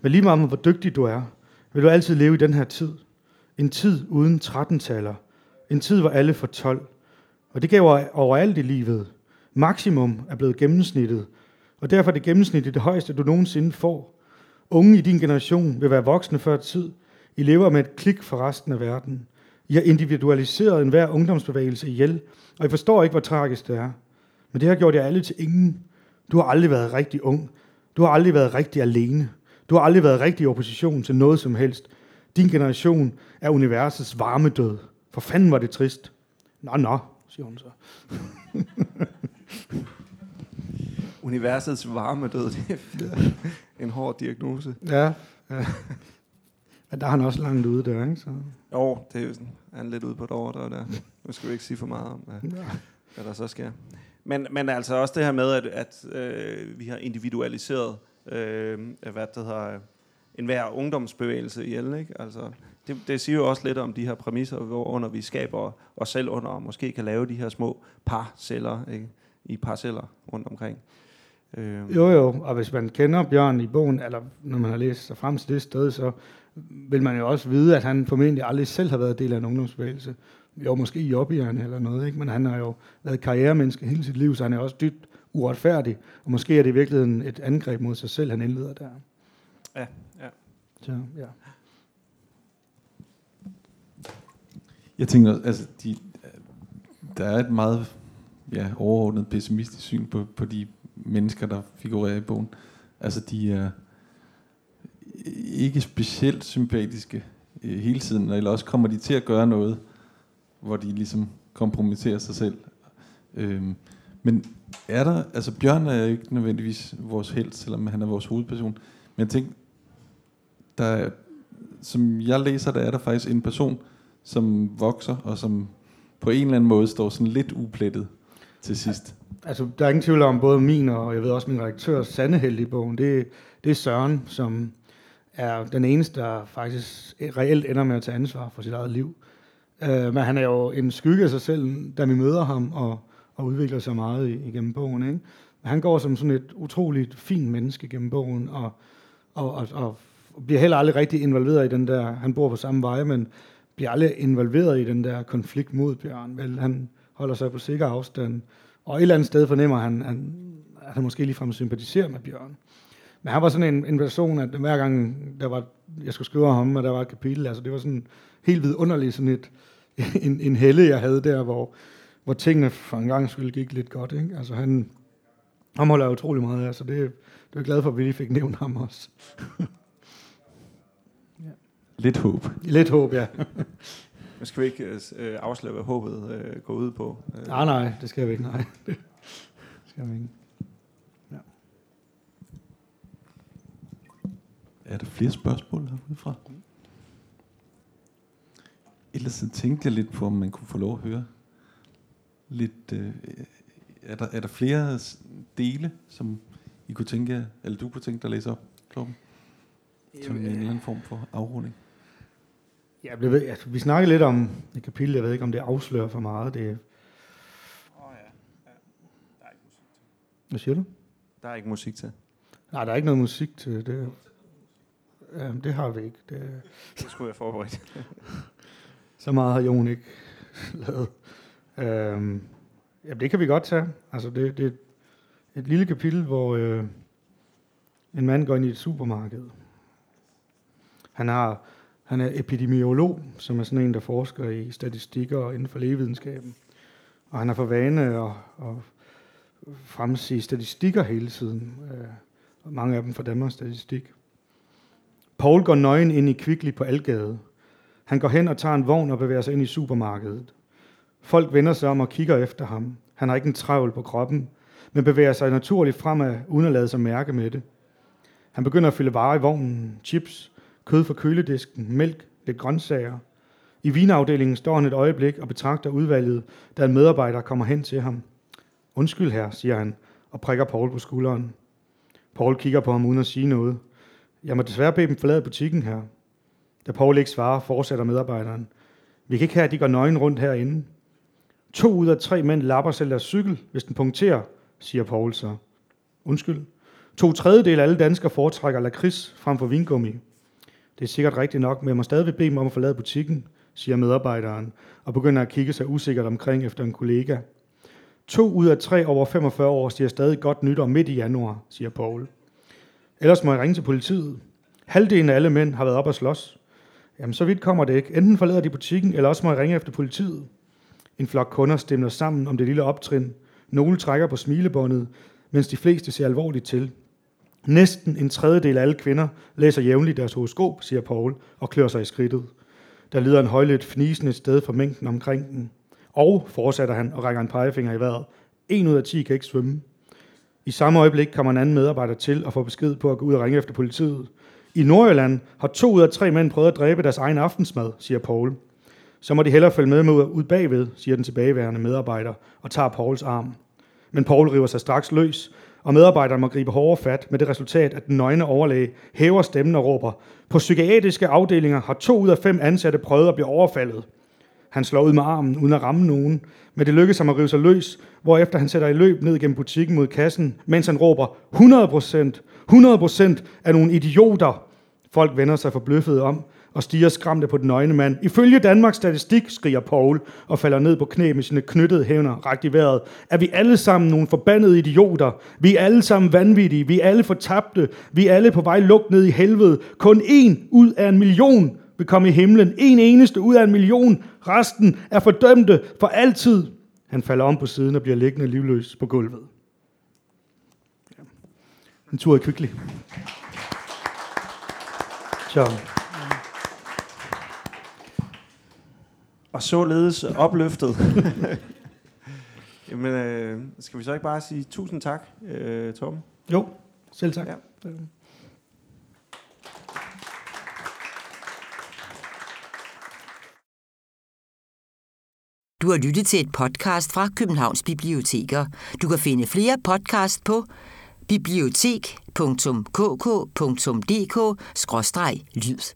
Speaker 3: Men lige meget om, hvor dygtig du er, vil du altid leve i den her tid. En tid uden 13-taller. En tid, hvor alle får 12. Og det gav overalt i livet. Maksimum er blevet gennemsnittet. Og derfor er det gennemsnit det højeste, du nogensinde får. Unge i din generation vil være voksne før tid. I lever med et klik for resten af verden. I har individualiseret enhver ungdomsbevægelse ihjel, og I forstår ikke, hvor tragisk det er. Men det har gjort jer alle til ingen. Du har aldrig været rigtig ung. Du har aldrig været rigtig alene. Du har aldrig været rigtig i opposition til noget som helst. Din generation er universets varme død. For fanden var det trist. Nå, nå, siger hun så.
Speaker 4: universets varme død, det er en hård diagnose.
Speaker 3: Ja, ja. Men der er han også langt ude der, ikke? Så.
Speaker 4: Jo, det er jo sådan, han er lidt ude på et overdrev der. Nu skal vi ikke sige for meget om, hvad, ja. hvad der så sker. Men, men altså også det her med, at, at øh, vi har individualiseret, øh, hvad det hedder, en hver ungdomsbevægelse ihjel, ikke? Altså, det, det siger jo også lidt om de her præmisser, hvor under vi skaber os selv under, og måske kan lave de her små parceller, ikke? i parceller rundt omkring.
Speaker 3: Øh. Jo, jo, og hvis man kender Bjørn i bogen, eller når man har læst sig frem til det sted, så vil man jo også vide, at han formentlig aldrig selv har været del af en ungdomsbevægelse. Jo, måske i Jobbierne eller noget, ikke? men han har jo været karrieremenneske hele sit liv, så han er også dybt uretfærdig. Og måske er det i virkeligheden et angreb mod sig selv, han indleder der.
Speaker 4: Ja, ja.
Speaker 3: Så, ja.
Speaker 2: Jeg tænker, altså, de, der er et meget ja, overordnet pessimistisk syn på, på de mennesker, der figurerer i bogen. Altså, de er ikke specielt sympatiske øh, hele tiden, eller også kommer de til at gøre noget, hvor de ligesom kompromitterer sig selv. Øhm, men er der, altså Bjørn er jo ikke nødvendigvis vores held, selvom han er vores hovedperson, men jeg tænker, der er, som jeg læser, der er der faktisk en person, som vokser, og som på en eller anden måde står sådan lidt uplettet til sidst.
Speaker 3: Altså, der er ingen tvivl om, både min og jeg ved også min redaktør sande held i bogen, det, det er Søren, som er den eneste, der faktisk reelt ender med at tage ansvar for sit eget liv. Øh, men han er jo en skygge af sig selv, da vi møder ham, og, og udvikler sig meget igennem bogen. Ikke? Men han går som sådan et utroligt fint menneske gennem bogen, og, og, og, og bliver heller aldrig rigtig involveret i den der, han bor på samme vej, men bliver aldrig involveret i den der konflikt mod Bjørn. Vel, han holder sig på sikker afstand, og et eller andet sted fornemmer han, han at han måske ligefrem sympatiserer med Bjørn. Men han var sådan en, en person, at hver gang der var, jeg skulle skrive om ham, og der var et kapitel, altså det var sådan helt vidunderligt sådan et, en, en helle, jeg havde der, hvor, hvor tingene for en gang skulle gik lidt godt. Ikke? Altså han, han holder utrolig meget af, så det, det er glad for, at vi lige fik nævnt ham også.
Speaker 2: Lidt håb.
Speaker 3: Lidt håb, ja.
Speaker 4: Men skal vi ikke øh, afsløre, hvad håbet øh, går ud på?
Speaker 3: Øh. Nej, nej, det skal vi ikke, nej. det skal vi ikke.
Speaker 2: Er der flere spørgsmål herudefra? Ellers så tænkte jeg lidt på, om man kunne få lov at høre lidt... Øh, er, der, er der flere dele, som I kunne tænke eller du kunne tænke dig at læse op, Torben? Som en eller anden form for afrunding.
Speaker 3: Ja, ved, altså, vi snakkede lidt om et kapitel, jeg ved ikke, om det afslører for meget. Det, hvad siger du?
Speaker 4: Der er ikke musik til.
Speaker 3: Nej, der er ikke noget musik til det. Ja, det har vi ikke. Det,
Speaker 4: Det skulle jeg forberedt.
Speaker 3: så meget har Jon ikke lavet. Øhm, ja, det kan vi godt tage. Altså, det, det er et lille kapitel, hvor øh, en mand går ind i et supermarked. Han, har, han er epidemiolog, som er sådan en, der forsker i statistikker inden for lægevidenskaben. Og han har for vane at, at fremsige statistikker hele tiden. Øh, mange af dem fra Danmarks Statistik. Paul går nøgen ind i Kvickly på Algade. Han går hen og tager en vogn og bevæger sig ind i supermarkedet. Folk vender sig om og kigger efter ham. Han har ikke en travl på kroppen, men bevæger sig naturligt fremad, uden at lade sig mærke med det. Han begynder at fylde varer i vognen, chips, kød fra køledisken, mælk, lidt grøntsager. I vinafdelingen står han et øjeblik og betragter udvalget, da en medarbejder kommer hen til ham. Undskyld her, siger han, og prikker Paul på skulderen. Paul kigger på ham uden at sige noget. Jeg må desværre bede dem forlade butikken her. Da Paul ikke svarer, fortsætter medarbejderen. Vi kan ikke have, at de går nøgen rundt herinde. To ud af tre mænd lapper selv deres cykel, hvis den punkterer, siger Paul så. Undskyld. To tredjedel af alle danskere foretrækker lakrids frem for vingummi. Det er sikkert rigtigt nok, men jeg må stadig bede dem om at forlade butikken, siger medarbejderen, og begynder at kigge sig usikkert omkring efter en kollega. To ud af tre over 45 år siger stadig godt nytår midt i januar, siger Paul. Ellers må jeg ringe til politiet. Halvdelen af alle mænd har været op og slås. Jamen, så vidt kommer det ikke. Enten forlader de butikken, eller også må jeg ringe efter politiet. En flok kunder stemmer sammen om det lille optrin. Nogle trækker på smilebåndet, mens de fleste ser alvorligt til. Næsten en tredjedel af alle kvinder læser jævnligt deres horoskop, siger Paul, og klør sig i skridtet. Der lyder en højlydt fnisende et sted for mængden omkring den. Og, fortsætter han og rækker en pegefinger i vejret, en ud af ti kan ikke svømme. I samme øjeblik kommer en anden medarbejder til og får besked på at gå ud og ringe efter politiet. I Nordjylland har to ud af tre mænd prøvet at dræbe deres egen aftensmad, siger Paul. Så må de hellere følge med, med ud bagved, siger den tilbageværende medarbejder og tager Pauls arm. Men Paul river sig straks løs, og medarbejderen må gribe hårdere fat med det resultat, at den nøgne overlæge hæver stemmen og råber, på psykiatriske afdelinger har to ud af fem ansatte prøvet at blive overfaldet. Han slår ud med armen, uden at ramme nogen, men det lykkes ham at rive sig løs, hvorefter han sætter i løb ned gennem butikken mod kassen, mens han råber 100%, 100% af nogle idioter. Folk vender sig forbløffet om og stiger skræmte på den nøgne mand. Ifølge Danmarks statistik, skriger Paul og falder ned på knæ med sine knyttede hævner rakt i vejret, er vi alle sammen nogle forbandede idioter. Vi er alle sammen vanvittige. Vi er alle fortabte. Vi er alle på vej lugt ned i helvede. Kun en ud af en million vil komme i himlen. En eneste ud af en million. Resten er fordømte for altid. Han falder om på siden og bliver liggende livløs på gulvet. En tur i Kvickly. Så.
Speaker 4: Og således opløftet. Jamen, øh, skal vi så ikke bare sige tusind tak, øh, Torben?
Speaker 3: Jo, selv tak. Ja.
Speaker 7: Du har lyttet til et podcast fra Københavns Biblioteker. Du kan finde flere podcast på bibliotek.kk.dk/lyd.